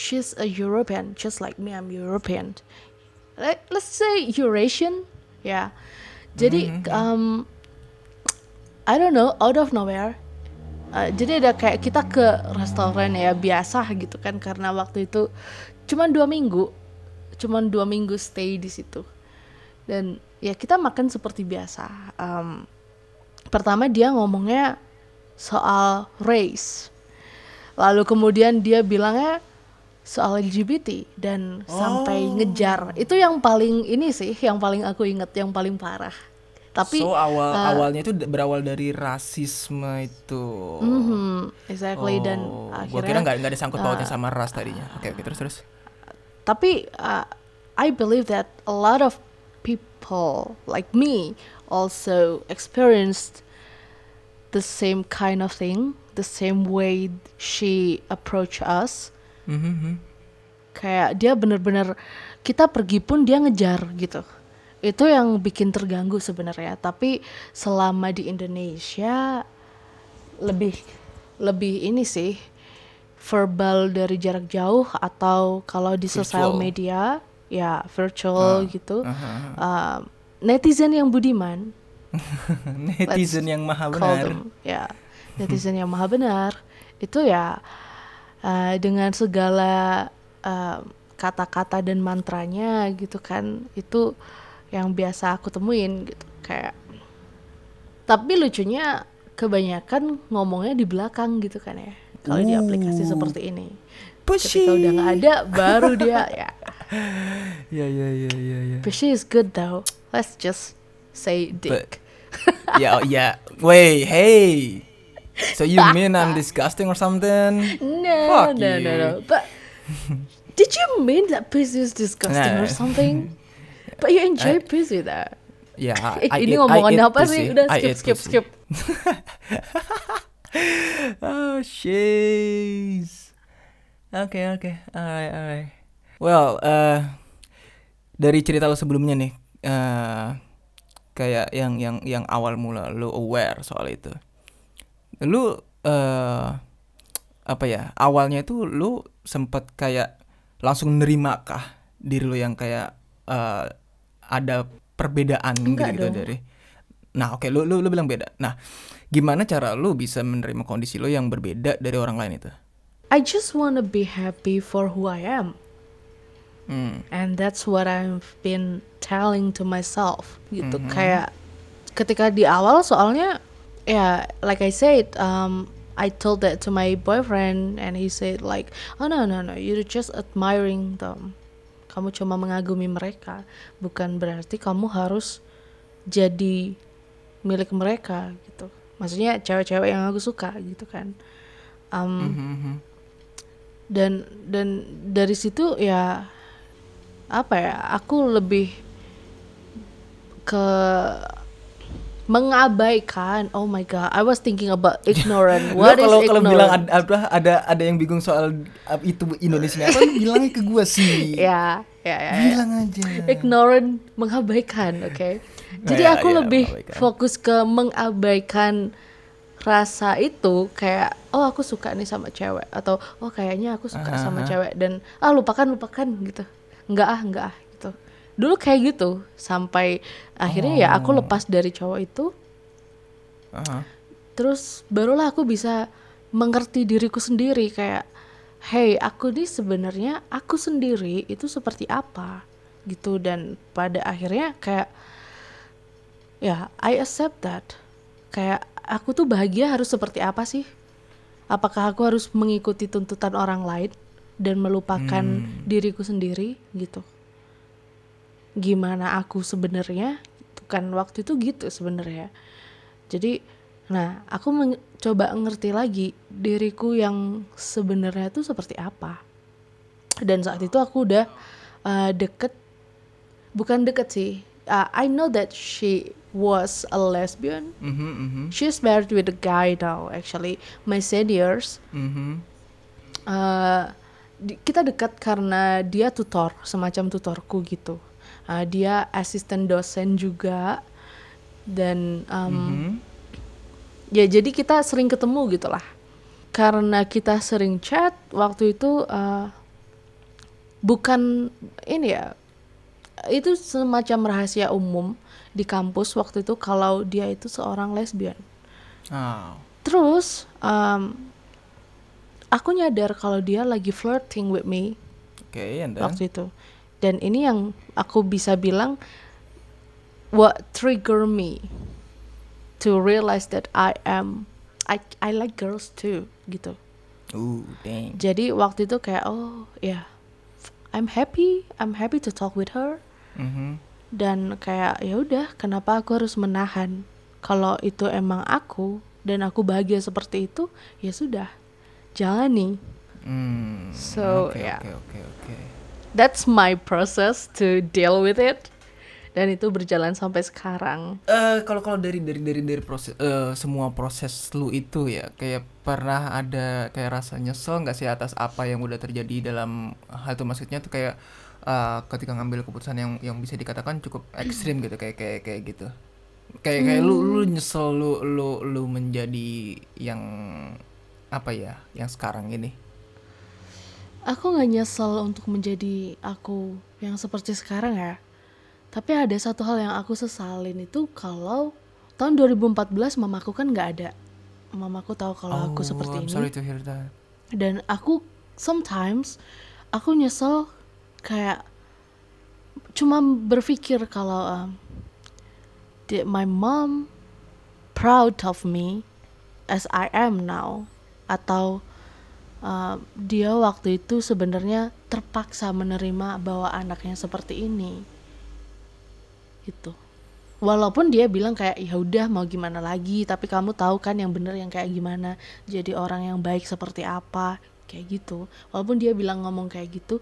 she's a European, just like me. I'm European. Let, let's say Eurasian, yeah. Jadi um, I don't know, out of nowhere. uh, jadi ada kayak kita ke restoran ya biasa gitu kan karena waktu itu cuman dua minggu cuman dua minggu stay di situ dan ya kita makan seperti biasa Em, pertama dia ngomongnya soal race lalu kemudian dia bilangnya soal LGBT dan sampai ngejar itu yang paling ini sih yang paling aku inget yang paling parah tapi so awal uh, awalnya itu berawal dari rasisme itu. mhm, exactly dan Oh, gua akhirnya kira nggak nggak ada sangkut pautnya uh, sama ras tadinya. Oke oke terus terus. tapi uh, I believe that a lot of people like me also experienced the same kind of thing, the same way she approach us. Mhm. Kayak dia bener-bener kita pergi pun dia ngejar gitu. Itu yang bikin terganggu sebenarnya. Tapi selama di Indonesia lebih lebih ini sih verbal dari jarak jauh atau kalau di sosial media ya virtual Ah, gitu. aha, aha. Um, netizen yang budiman Netizen yang maha benar. them, ya netizen yang maha benar itu ya uh, dengan segala uh, kata-kata dan mantranya gitu kan itu yang biasa aku temuin gitu kayak tapi lucunya kebanyakan ngomongnya di belakang gitu kan ya. Kalau di aplikasi seperti ini. Pushy. Ketika udah nggak ada, baru dia ya. Ya ya ya ya ya. Pushy is good though. Let's just say dick. Ya ya. Wait, hey. So you mean I'm disgusting or something? No, Fuck no, no, you. no. But did you mean that pussy is disgusting Nah. or something? But you enjoy pussy though. Ya, Eh, I ini eat- I apa sih? pussy. Udah I skip, skip, pussy. skip. Oh, shiz. Oke, oke. Alright, alright. Well, eh dari cerita lo sebelumnya nih, eh kayak yang yang yang awal mula lo aware soal itu. Lu eh apa ya? Awalnya itu lu sempet kayak langsung nerima kah diri lu yang kayak eh ada perbedaan Enggak gitu dong. dari Nah, oke, lu, lu lu bilang beda. Nah, gimana cara lu bisa menerima kondisi lu yang berbeda dari orang lain itu? I just wanna be happy for who I am. Hmm. And that's what I've been telling to myself gitu. Mm-hmm. Kayak ketika di awal soalnya ya like I said um I told that to my boyfriend and he said like oh no no no you're just admiring them. Kamu cuma mengagumi mereka, bukan berarti kamu harus jadi milik mereka gitu. Maksudnya cewek-cewek yang aku suka gitu kan. Um, Mhm. dan dan dari situ ya apa ya aku lebih ke mengabaikan oh my god I was thinking about ignorant what is kalau kalau bilang ignorant ada, ada ada ada yang bingung soal uh, itu Indonesia apa bilangnya ke gua sih. ya ya ya, ya. Bilang aja. ignorant mengabaikan oke jadi Ya, aku ya, lebih mengabaikan. fokus ke mengabaikan rasa itu kayak oh aku suka nih sama cewek atau oh kayaknya aku suka Aha, sama aha. cewek dan ah lupakan lupakan gitu nggak ah nggak ah dulu kayak gitu sampai akhirnya ya Oh. aku lepas dari cowok itu. Aha. terus barulah aku bisa mengerti diriku sendiri kayak hey aku nih sebenarnya aku sendiri itu seperti apa? Gitu dan pada akhirnya kayak ya I accept that. Kayak aku tuh bahagia harus seperti apa sih? Apakah aku harus mengikuti tuntutan orang lain dan melupakan diriku sendiri? Gitu gimana aku sebenarnya Itu kan waktu itu gitu sebenarnya. Jadi nah aku men- coba ngerti lagi diriku yang sebenarnya tuh seperti apa. Dan saat itu aku udah uh, deket bukan deket sih Uh, I know that she was a lesbian. Mhm, mhm, she's married with a guy now actually my seniors. Mhm. uh, di- kita dekat karena dia tutor semacam tutorku gitu Uh, dia asisten dosen juga dan um, Mhm. ya jadi kita sering ketemu gitulah karena kita sering chat waktu itu uh, bukan ini ya itu semacam rahasia umum di kampus waktu itu kalau dia itu seorang lesbian Ah. Terus um, aku nyadar kalau dia lagi flirting with me Oke, and then waktu itu. Dan ini yang aku bisa bilang what trigger me to realize that I am I I like girls too gitu. Uh, dang. Jadi waktu itu kayak oh ya I'm happy, I'm happy to talk with her Mhm. dan kayak ya udah kenapa aku harus menahan kalau itu emang aku dan aku bahagia seperti itu ya sudah jalani Hmm. So, oke, ya. Oke, oke, oke. That's my process to deal with it. Dan itu berjalan sampai sekarang. Eh kalau kalau dari dari dari dari proses eh, semua proses lu itu ya kayak pernah ada kayak rasa nyesel nggak sih atas apa yang udah terjadi dalam hal itu? Maksudnya tuh kayak eh, ketika ngambil keputusan yang yang bisa dikatakan cukup ekstrim gitu kayak kayak kayak gitu. Kayak kayak lu lu nyesel lu lu lu menjadi yang apa ya yang sekarang ini aku nggak nyesel untuk menjadi aku yang seperti sekarang ya. Tapi ada satu hal yang aku sesalin itu kalau tahun 2014 mamaku kan nggak ada. Mamaku tahu kalau aku Oh, seperti I'm ini. sorry to hear that. Dan aku sometimes aku nyesel kayak cuma berpikir kalau um, did my mom proud of me as I am now atau uh, dia waktu itu sebenarnya terpaksa menerima bahwa anaknya seperti ini. Gitu. Walaupun dia bilang kayak ya udah mau gimana lagi? Tapi kamu tahu kan yang bener yang kayak gimana? Jadi orang yang baik seperti apa? Kayak gitu. Walaupun dia bilang ngomong kayak gitu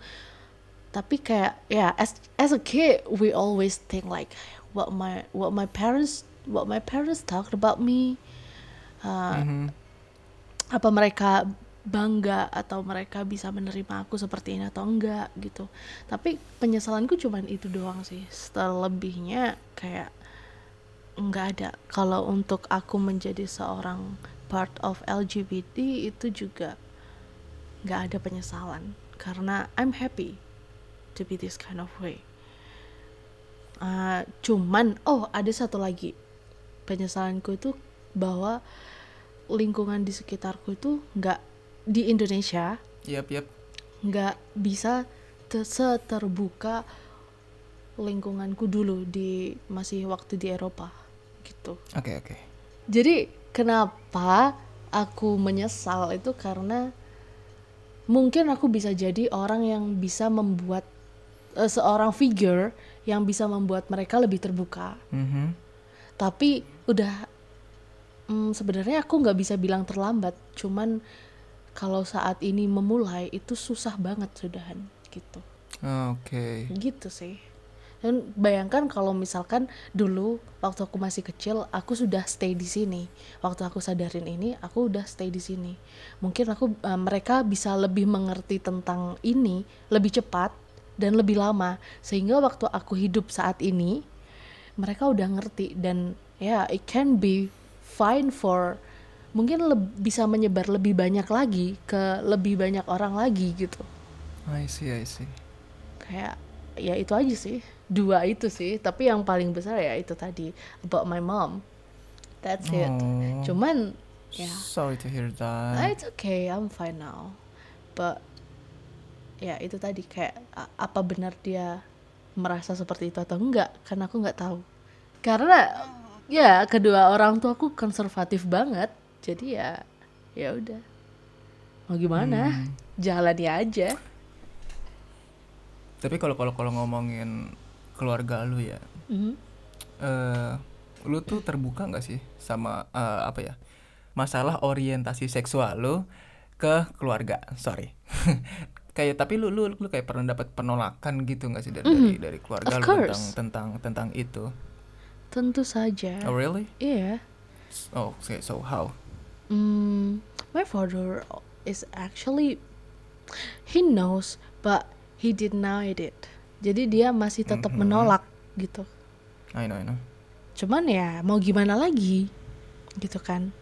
tapi kayak ya as as a kid we always think like what my what my parents what my parents talked about me. Uh, apa mereka bangga atau mereka bisa menerima aku seperti ini atau enggak gitu. Tapi penyesalanku cuman itu doang sih. Selebihnya kayak nggak ada. Kalau untuk aku menjadi seorang part of LGBT itu juga nggak ada penyesalan. Karena I'm happy to be this kind of way. Uh, cuman oh ada satu lagi penyesalanku itu bahwa lingkungan di sekitarku itu nggak di Indonesia Yap, yap. nggak bisa te- seterbuka lingkunganku dulu di masih waktu di Eropa gitu. Oke, oke. Jadi kenapa aku menyesal itu karena mungkin aku bisa jadi orang yang bisa membuat eh, seorang figure yang bisa membuat mereka lebih terbuka. Mhm. Tapi udah mm, sebenarnya aku nggak bisa bilang terlambat. Cuman kalau saat ini memulai itu susah banget sudahan gitu. Oke. Gitu sih. Dan bayangkan kalau misalkan dulu waktu aku masih kecil aku sudah stay di sini. Waktu aku sadarin ini aku udah stay di sini. Mungkin aku eh, mereka bisa lebih mengerti tentang ini lebih cepat dan lebih lama sehingga waktu aku hidup saat ini mereka udah ngerti dan ya it can be fine for mungkin bisa menyebar lebih banyak lagi ke lebih banyak orang lagi gitu. I see, I see. kayak ya itu aja sih dua itu sih tapi yang paling besar ya itu tadi about my mom that's it Oh. cuman ya Sorry to hear that. it's okay I'm fine now but ya itu tadi kayak apa benar dia merasa seperti itu atau enggak karena aku nggak tahu karena ya kedua orang tua aku konservatif banget jadi ya ya udah mau gimana jalani aja Tapi kalau kalau kalau ngomongin keluarga lu ya, Mhm. eh lu tuh terbuka nggak sih sama eh, apa ya masalah orientasi seksual lu ke keluarga? Sorry. kayak tapi lu lu lu kayak pernah dapat penolakan gitu nggak sih dari dari, dari keluarga Of lu tentang course. tentang tentang itu? tentu saja Oh really? iya Oh, okay, so how? Mm, my father is actually he knows but he denied it. Jadi dia masih tetap menolak gitu. I know, I know. Cuman ya mau gimana lagi gitu kan.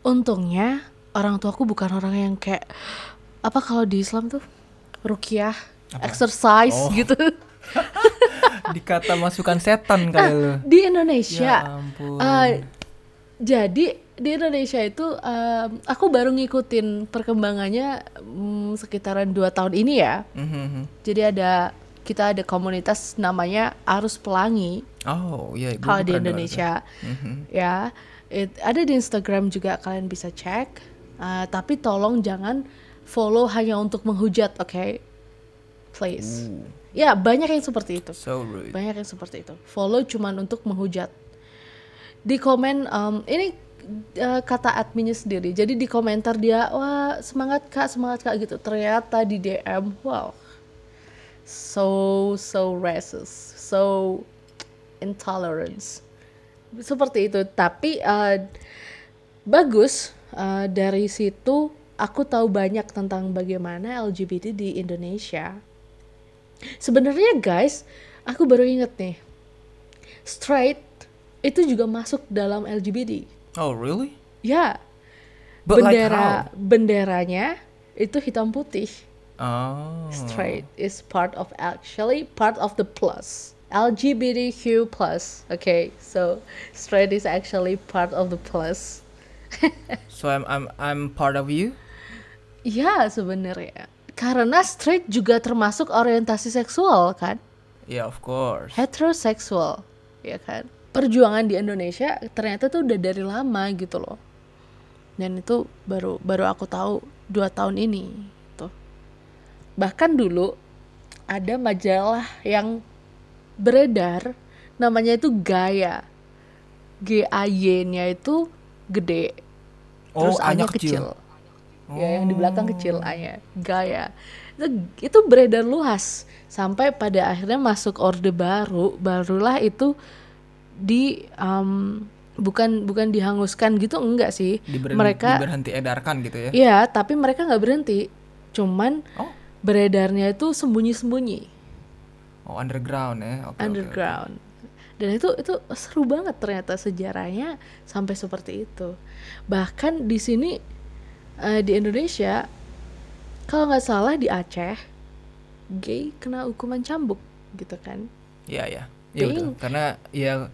Untungnya orang tuaku bukan orang yang kayak apa kalau di Islam tuh rukiah, exercise Oh. gitu. Dikata masukan setan kali lu. di Indonesia Ya ampun. Eh, jadi di Indonesia itu em, aku baru ngikutin perkembangannya mm, sekitaran dua tahun ini ya. Mhm, mhm. Jadi ada kita ada komunitas namanya Arus Pelangi Oh, iya. gua- kalau di Indonesia Mhm. ya. It- ada di Instagram juga kalian bisa cek. Eh, tapi tolong jangan follow hanya untuk menghujat, oke? Please. Uh, Ya banyak yang seperti itu. so rude. Banyak yang seperti itu. Follow cuman untuk menghujat. Di komen em, ini eh, kata adminnya sendiri. Jadi di komentar dia, wah semangat kak, semangat kak gitu. Ternyata di DM, wow, so so racist, so intolerance. Seperti itu. Tapi eh, bagus eh, dari situ aku tahu banyak tentang bagaimana LGBT di Indonesia. Sebenarnya guys, aku baru inget nih, straight itu juga masuk dalam LGBT. Oh, really? Ya, But like bendera benderanya itu hitam putih. Oh. Straight is part of actually part of the plus. LGBTQ plus. Okay, so straight is actually part of the plus. So I'm I'm I'm part of you? Ya sebenarnya karena straight juga termasuk orientasi seksual kan. Yeah, of course. heteroseksual ya kan perjuangan di Indonesia ternyata tuh udah dari lama gitu loh. Dan itu baru baru aku tahu dua tahun ini tuh. Bahkan dulu ada majalah yang beredar namanya itu Gaya G A Y nya itu gede. Oh, terus A A-nya nya kecil. kecil. ya yang di belakang Oh. kecil A nya Gaya itu, itu beredar luas. Sampai pada akhirnya masuk orde baru barulah itu di um, bukan bukan dihanguskan gitu enggak sih mereka diberhenti edarkan gitu ya. Iya, tapi mereka nggak berhenti. Cuman Oh. beredarnya itu sembunyi-sembunyi, Oh, underground ya. Oke, oke, oke. underground. Dan itu itu seru banget ternyata sejarahnya sampai seperti itu. Bahkan di sini eh, di Indonesia kalau nggak salah di Aceh gay kena hukuman cambuk gitu kan. Iya, iya. Ya Being- betul. Karena ya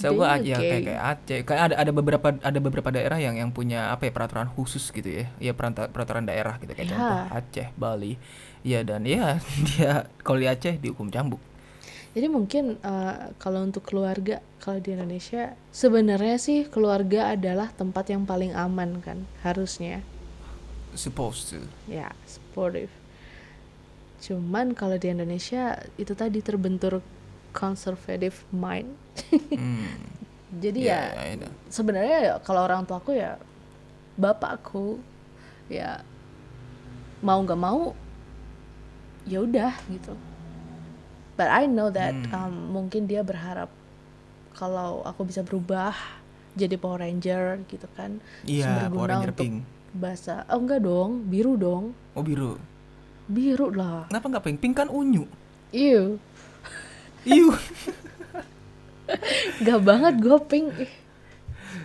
saya gua being ya kayak kayak Aceh. Kayak ada ada beberapa ada beberapa daerah yang yang punya apa ya peraturan khusus gitu ya. Ya peraturan daerah gitu kayak Ya. contoh Aceh, Bali. Ya dan ya dia kalau di Aceh dihukum cambuk. Jadi mungkin eh, kalau untuk keluarga kalau di Indonesia sebenarnya sih keluarga adalah tempat yang paling aman kan harusnya. Supposed to. ya supportive cuman kalau di Indonesia itu tadi terbentur conservative mind Hmm. jadi Ya, ya ya, ya. sebenarnya ya kalau orang tuaku ya bapakku ya mau nggak mau ya udah gitu but I know that Hmm. um, mungkin dia berharap kalau aku bisa berubah jadi Power Ranger gitu kan Iya, Sumber Power Ranger untuk pink. bahasa oh enggak dong biru dong Oh, biru. biru lah Kenapa nggak pink? Pink kan unyu. Ew, Iu. gak banget gue pink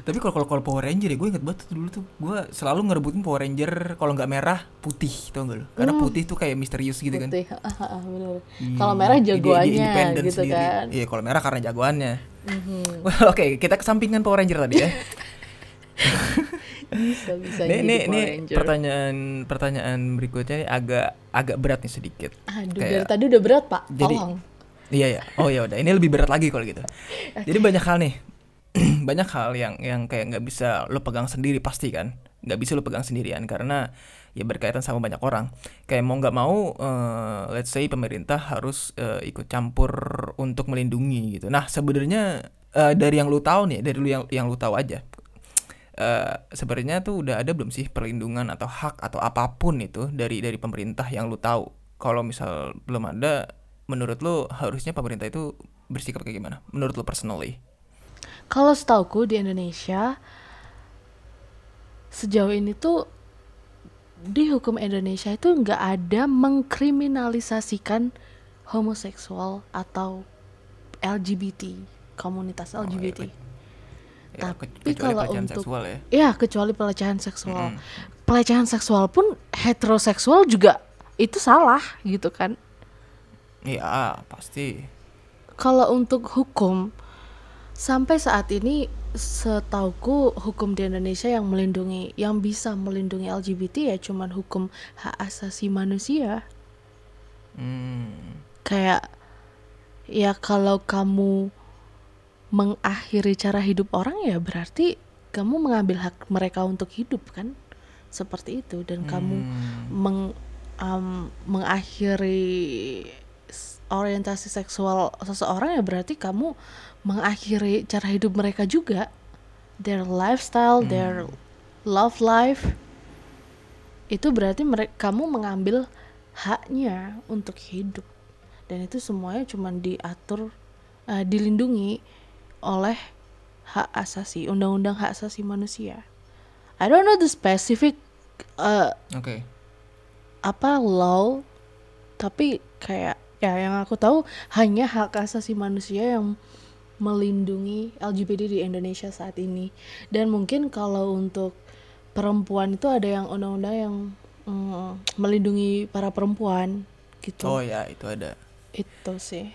Tapi kalau kalau Power Ranger ya gue inget banget tuh dulu tuh gue selalu ngerebutin Power Ranger kalau nggak merah putih tau gak lo? Karena putih tuh kayak misterius gitu kan. putih. Hmm, kalau merah dia jagoannya independen gitu sendiri. kan Iya kalau merah karena jagoannya. Mhm. Well, Oke kita kesampingkan Power Ranger tadi ya. bisa bisa Nih pertanyaan pertanyaan berikutnya agak agak berat nih sedikit. aduh Kayak- dari tadi udah berat pak Jadi- Iya ya. Oh ya udah. Ini lebih berat lagi kalau gitu. Jadi banyak hal nih. banyak hal yang yang kayak nggak bisa lo pegang sendiri pasti kan. Nggak bisa lo pegang sendirian karena ya berkaitan sama banyak orang. Kayak mau nggak mau, eh, let's say pemerintah harus eh, ikut campur untuk melindungi gitu. Nah sebenarnya eh, dari yang lu tahu nih, dari lu yang yang lu tahu aja. eh sebenarnya tuh udah ada belum sih perlindungan atau hak atau apa pun itu dari dari pemerintah yang lu tahu? Kalau misal belum ada, menurut lu harusnya pemerintah itu bersikap kayak gimana? Menurut lu personally? kalau setauku di Indonesia sejauh ini tuh di hukum Indonesia itu nggak ada mengkriminalisasikan homoseksual atau LGBT komunitas Oh, ya, LGBT ya, Tapi kecuali kalau untuk- seksual ya. Ya, kecuali pelecehan seksual. Pelecehan seksual pun heteroseksual juga itu salah gitu kan. Iya, pasti. Kalau untuk hukum sampai saat ini setauku hukum di Indonesia yang melindungi yang bisa melindungi LGBT ya cuman hukum hak asasi manusia. Hmm. Kayak ya kalau kamu mengakhiri cara hidup orang ya berarti kamu mengambil hak mereka untuk hidup kan seperti itu dan kamu Hmm. meng um, mengakhiri orientasi seksual seseorang ya berarti kamu mengakhiri cara hidup mereka juga. Their lifestyle their love life. Itu berarti mereka kamu mengambil haknya untuk hidup. Dan itu semuanya cuma diatur eh, dilindungi oleh hak asasi undang-undang hak asasi manusia. I don't know the specific uh, Oke. apa law tapi kayak ya yang aku tahu hanya hak asasi manusia yang melindungi LGBT di Indonesia saat ini dan mungkin kalau untuk perempuan itu ada yang undang-undang yang mm, melindungi para perempuan gitu Oh ya, itu ada. itu sih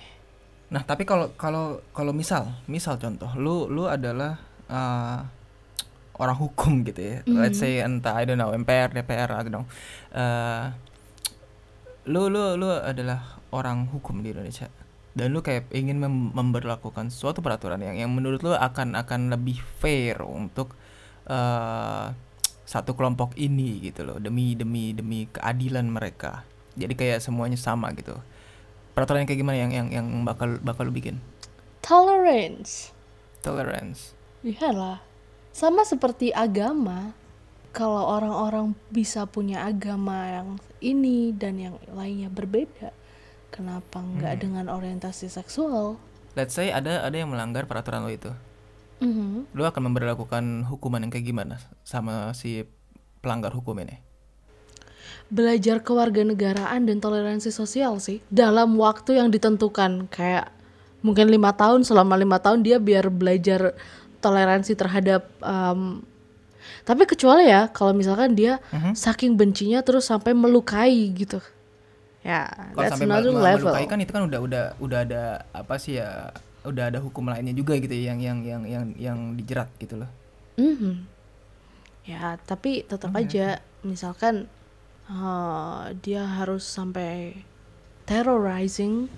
Nah, tapi kalau kalau kalau misal, misal contoh, lu lu adalah eh, orang hukum gitu ya. Let's say entah I don't know MPR, DPR, I don't know. Eh, lu lu lu adalah orang hukum di Indonesia dan lu kayak ingin mem- memberlakukan suatu peraturan yang yang menurut lu akan akan lebih fair untuk eh, satu kelompok ini gitu loh demi demi demi keadilan mereka jadi kayak semuanya sama gitu peraturan yang kayak gimana yang yang yang bakal bakal lu bikin Tolerance. tolerance Iyalah. Sama seperti agama. Kalau orang-orang bisa punya agama yang ini dan yang lainnya berbeda, kenapa nggak dengan orientasi seksual? let's say ada ada yang melanggar peraturan lo itu. Mhm. lu akan memberlakukan hukuman yang kayak gimana sama si pelanggar hukum ini? Belajar kewarganegaraan dan toleransi sosial sih dalam waktu yang ditentukan. Kayak mungkin lima tahun selama lima tahun dia biar belajar toleransi terhadap em, tapi kecuali ya kalau misalkan dia saking bencinya terus sampai melukai gitu ya kalau that's sampai another mel- level melukai kan itu kan udah udah udah ada apa sih ya udah ada hukum lainnya juga gitu ya, yang yang yang yang yang dijerat gitu loh Mhm. Ya, tapi tetap Hmm, aja misalkan eh, dia harus sampai terrorizing,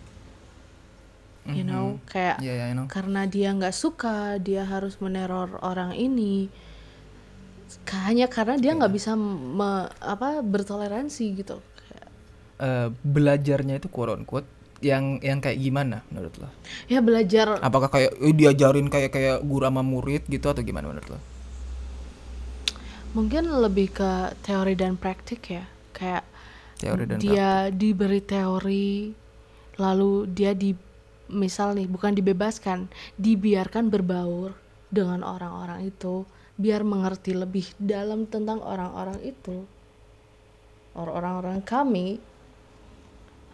you know, kayak ya, I know. karena dia nggak suka, dia harus meneror orang ini. Hanya karena dia nggak bisa me- apa bertoleransi gitu. Eh, belajarnya itu quote on quote yang yang kayak gimana menurut lo? Ya belajar Apakah kayak eh, diajarin kayak kayak guru sama murid gitu atau gimana menurut lo? mungkin lebih ke teori dan praktik ya. Kayak Teori dan dia diberi teori lalu dia di misal nih bukan dibebaskan dibiarkan berbaur dengan orang-orang itu biar mengerti lebih dalam tentang orang-orang itu orang-orang kami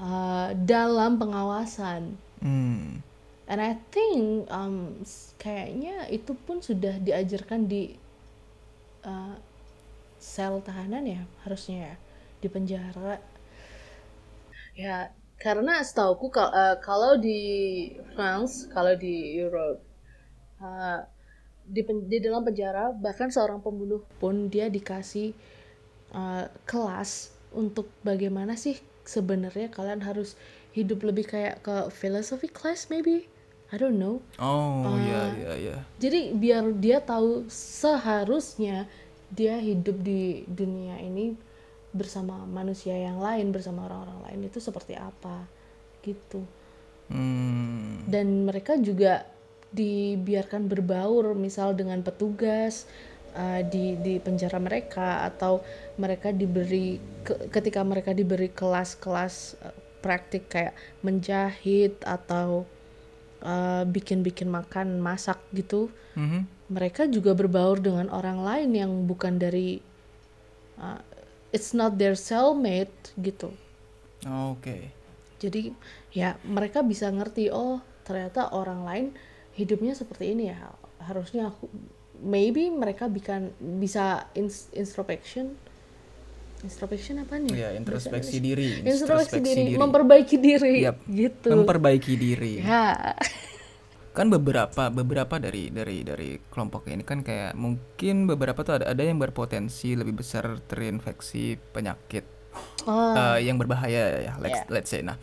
uh, dalam pengawasan Hmm. and I think um, kayaknya itu pun sudah diajarkan di uh, sel tahanan ya harusnya ya di penjara ya karena setauku kal- uh, kalau di France kalau di Europe uh, di, pen- di dalam penjara bahkan seorang pembunuh pun dia dikasih uh, kelas untuk bagaimana sih sebenarnya kalian harus hidup lebih kayak ke philosophy class maybe I don't know Oh iya iya iya. jadi biar dia tahu seharusnya dia hidup di dunia ini bersama manusia yang lain bersama orang-orang lain itu seperti apa gitu Hmm. dan mereka juga dibiarkan berbaur misal dengan petugas uh, di di penjara mereka atau mereka diberi ke- ketika mereka diberi kelas-kelas uh, praktik kayak menjahit atau uh, bikin-bikin makan masak gitu Mhm. mereka juga berbaur dengan orang lain yang bukan dari uh, it's not their cellmate gitu Oke. jadi ya mereka bisa ngerti oh ternyata orang lain hidupnya seperti ini ya harusnya aku maybe mereka bikan bisa ins- introspection introspection apa nih Iya, introspeksi diri. introspeksi diri, memperbaiki diri Yap. gitu Memperbaiki diri. ya Kan beberapa beberapa dari dari dari kelompok ini kan kayak mungkin beberapa tuh ada ada yang berpotensi lebih besar terinfeksi penyakit oh, eh, yang berbahaya ya let's, Yeah. let's say nah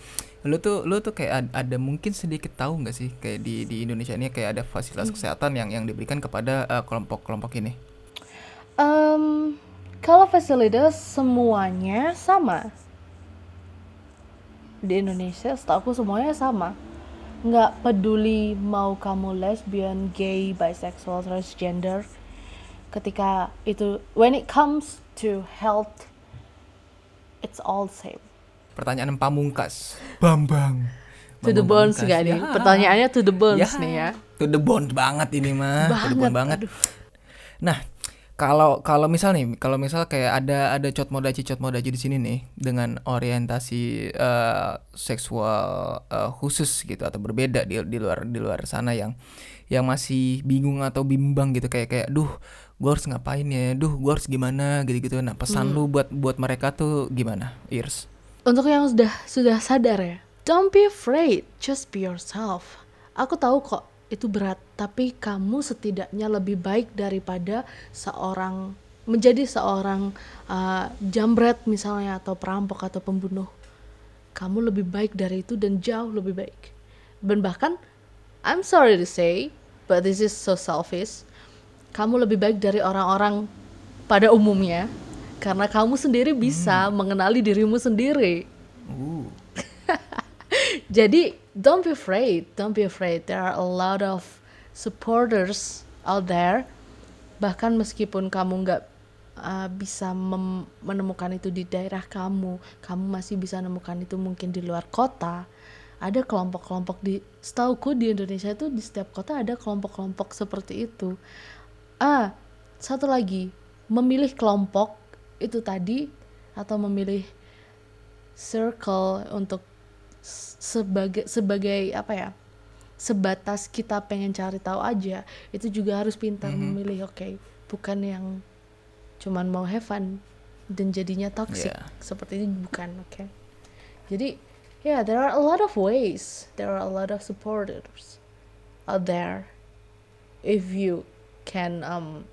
lu tuh lu tuh kayak ad- ada mungkin sedikit tahu nggak sih kayak di di Indonesia ini kayak ada fasilitas Hmm. kesehatan yang yang diberikan kepada eh, kelompok-kelompok ini? Em, kalau fasilitas semuanya sama. Di Indonesia setahu aku semuanya sama. Nggak peduli mau kamu lesbian, gay, bisexual, transgender ketika itu when it comes to health it's all same pertanyaan pamungkas. Bambang. To the bones nggak nih? Ya. pertanyaannya to the bones Ya, nih ya. To the bone banget ini mah, to the bone banget. aduh. Nah, kalau kalau misal nih, kalau misal kayak ada ada cot modaci cot modaci di sini nih dengan orientasi eh, seksual eh, khusus gitu atau berbeda di di luar di luar sana yang yang masih bingung atau bimbang gitu. Kayak kayak duh gue harus ngapain ya? Duh gue harus gimana? Gitu gitu nah pesan lu buat buat mereka tuh gimana Irs Untuk yang sudah sudah sadar ya, don't be afraid, just be yourself. Aku tahu kok itu berat, tapi kamu setidaknya lebih baik daripada seorang menjadi seorang uh, jambret misalnya atau perampok atau pembunuh. Kamu lebih baik dari itu dan jauh lebih baik. Dan bahkan I'm sorry to say, but this is so selfish. Kamu lebih baik dari orang-orang pada umumnya karena kamu sendiri bisa mengenali dirimu sendiri. Uh. Jadi don't be afraid, don't be afraid. There are a lot of supporters out there. Bahkan meskipun kamu nggak uh, bisa menemukan itu di daerah kamu, kamu masih bisa menemukan itu mungkin di luar kota. Ada kelompok-kelompok di, setauku di Indonesia itu di setiap kota ada kelompok-kelompok seperti itu. Ah, satu lagi, memilih kelompok itu tadi atau memilih circle untuk sebagai sebagai apa ya sebatas kita pengen cari tahu aja itu juga harus pintar memilih oke bukan yang cuman mau have fun dan jadinya toxic. Yeah. seperti ini bukan oke. Jadi yeah there are a lot of ways there are a lot of supporters out there. If you can um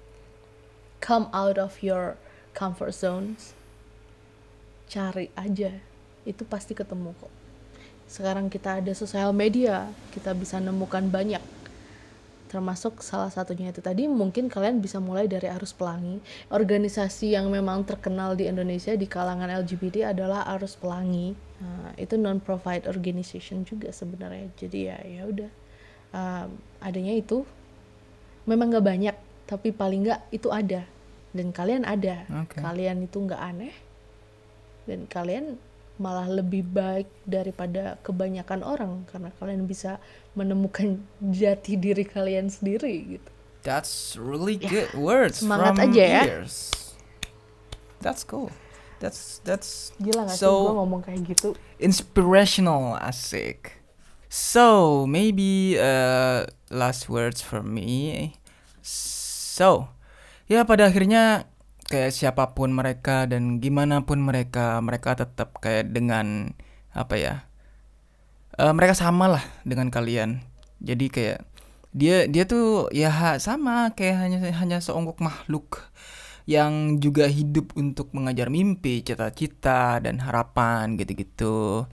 come out of your comfort zones cari aja. Itu pasti ketemu kok. Sekarang kita ada sosial media kita bisa nemukan banyak. Termasuk salah satunya itu tadi mungkin kalian bisa mulai dari Arus Pelangi. Organisasi yang memang terkenal di Indonesia di kalangan LGBT adalah Arus Pelangi. Nah, itu non profit organization juga sebenarnya. Jadi ya ya udah. Um, adanya itu memang nggak banyak tapi paling nggak itu ada dan kalian ada Oke. kalian itu nggak aneh dan kalian malah lebih baik daripada kebanyakan orang karena kalian bisa menemukan jati diri kalian sendiri gitu That's really good words semangat from aja ya. ears. That's cool. That's that's gila nggak sih So- gue ngomong kayak gitu inspirational, asik. So maybe uh, last words for me. So ya pada akhirnya kayak siapa pun mereka dan gimana pun mereka, mereka tetap kayak dengan apa ya? eh, mereka sama lah dengan kalian. Jadi kayak dia dia tuh ya ha- sama kayak hanya hanya seonggok makhluk yang juga hidup untuk mengajar mimpi, cita-cita dan harapan gitu-gitu.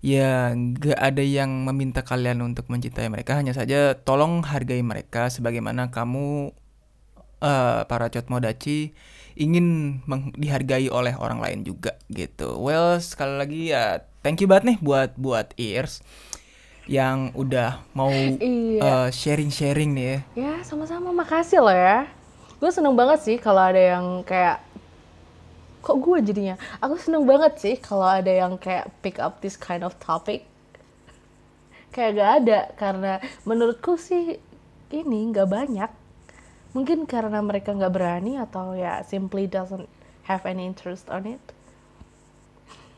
Ya, nggak ada yang meminta kalian untuk mencintai mereka, hanya saja tolong hargai mereka sebagaimana kamu eh, para Cotmodachi ingin meng- dihargai oleh orang lain juga gitu. Well, sekali lagi ya thank you banget nih buat buat Ears yang udah mau Iya. eh, sharing-sharing nih ya. ya sama-sama makasih loh ya gue seneng banget sih kalau ada yang kayak kok gue jadinya aku seneng banget sih kalau ada yang kayak pick up this kind of topic kayak gak ada karena menurutku sih ini nggak banyak mungkin karena mereka nggak berani atau ya simply doesn't have any interest on it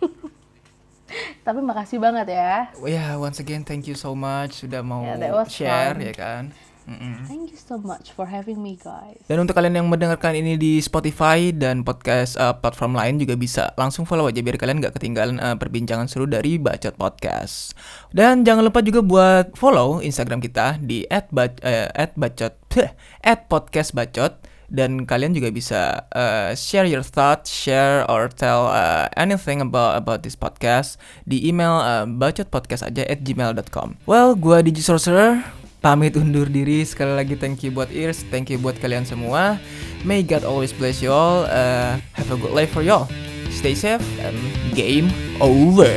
tapi makasih banget ya Oh ya, once again thank you so much sudah mau Yeah, share fun. ya kan. Mm-mm. thank you so much for having me guys Dan untuk kalian yang mendengarkan ini di Spotify dan podcast uh, platform lain juga bisa langsung follow aja biar kalian nggak ketinggalan uh, perbincangan seru dari Bacot Podcast. Dan jangan lupa juga buat follow Instagram kita di eh, @bacot @podcastbacot dan kalian juga bisa uh, share your thoughts, share or tell uh, anything about about this podcast di email uh, bacotpodcast aja at gmail.com. Well, gua Digi Sorcerer pamit undur diri sekali lagi thank you buat ears, thank you buat kalian semua. May God always bless you all. Uh, have a good life for y'all. Stay safe and game over.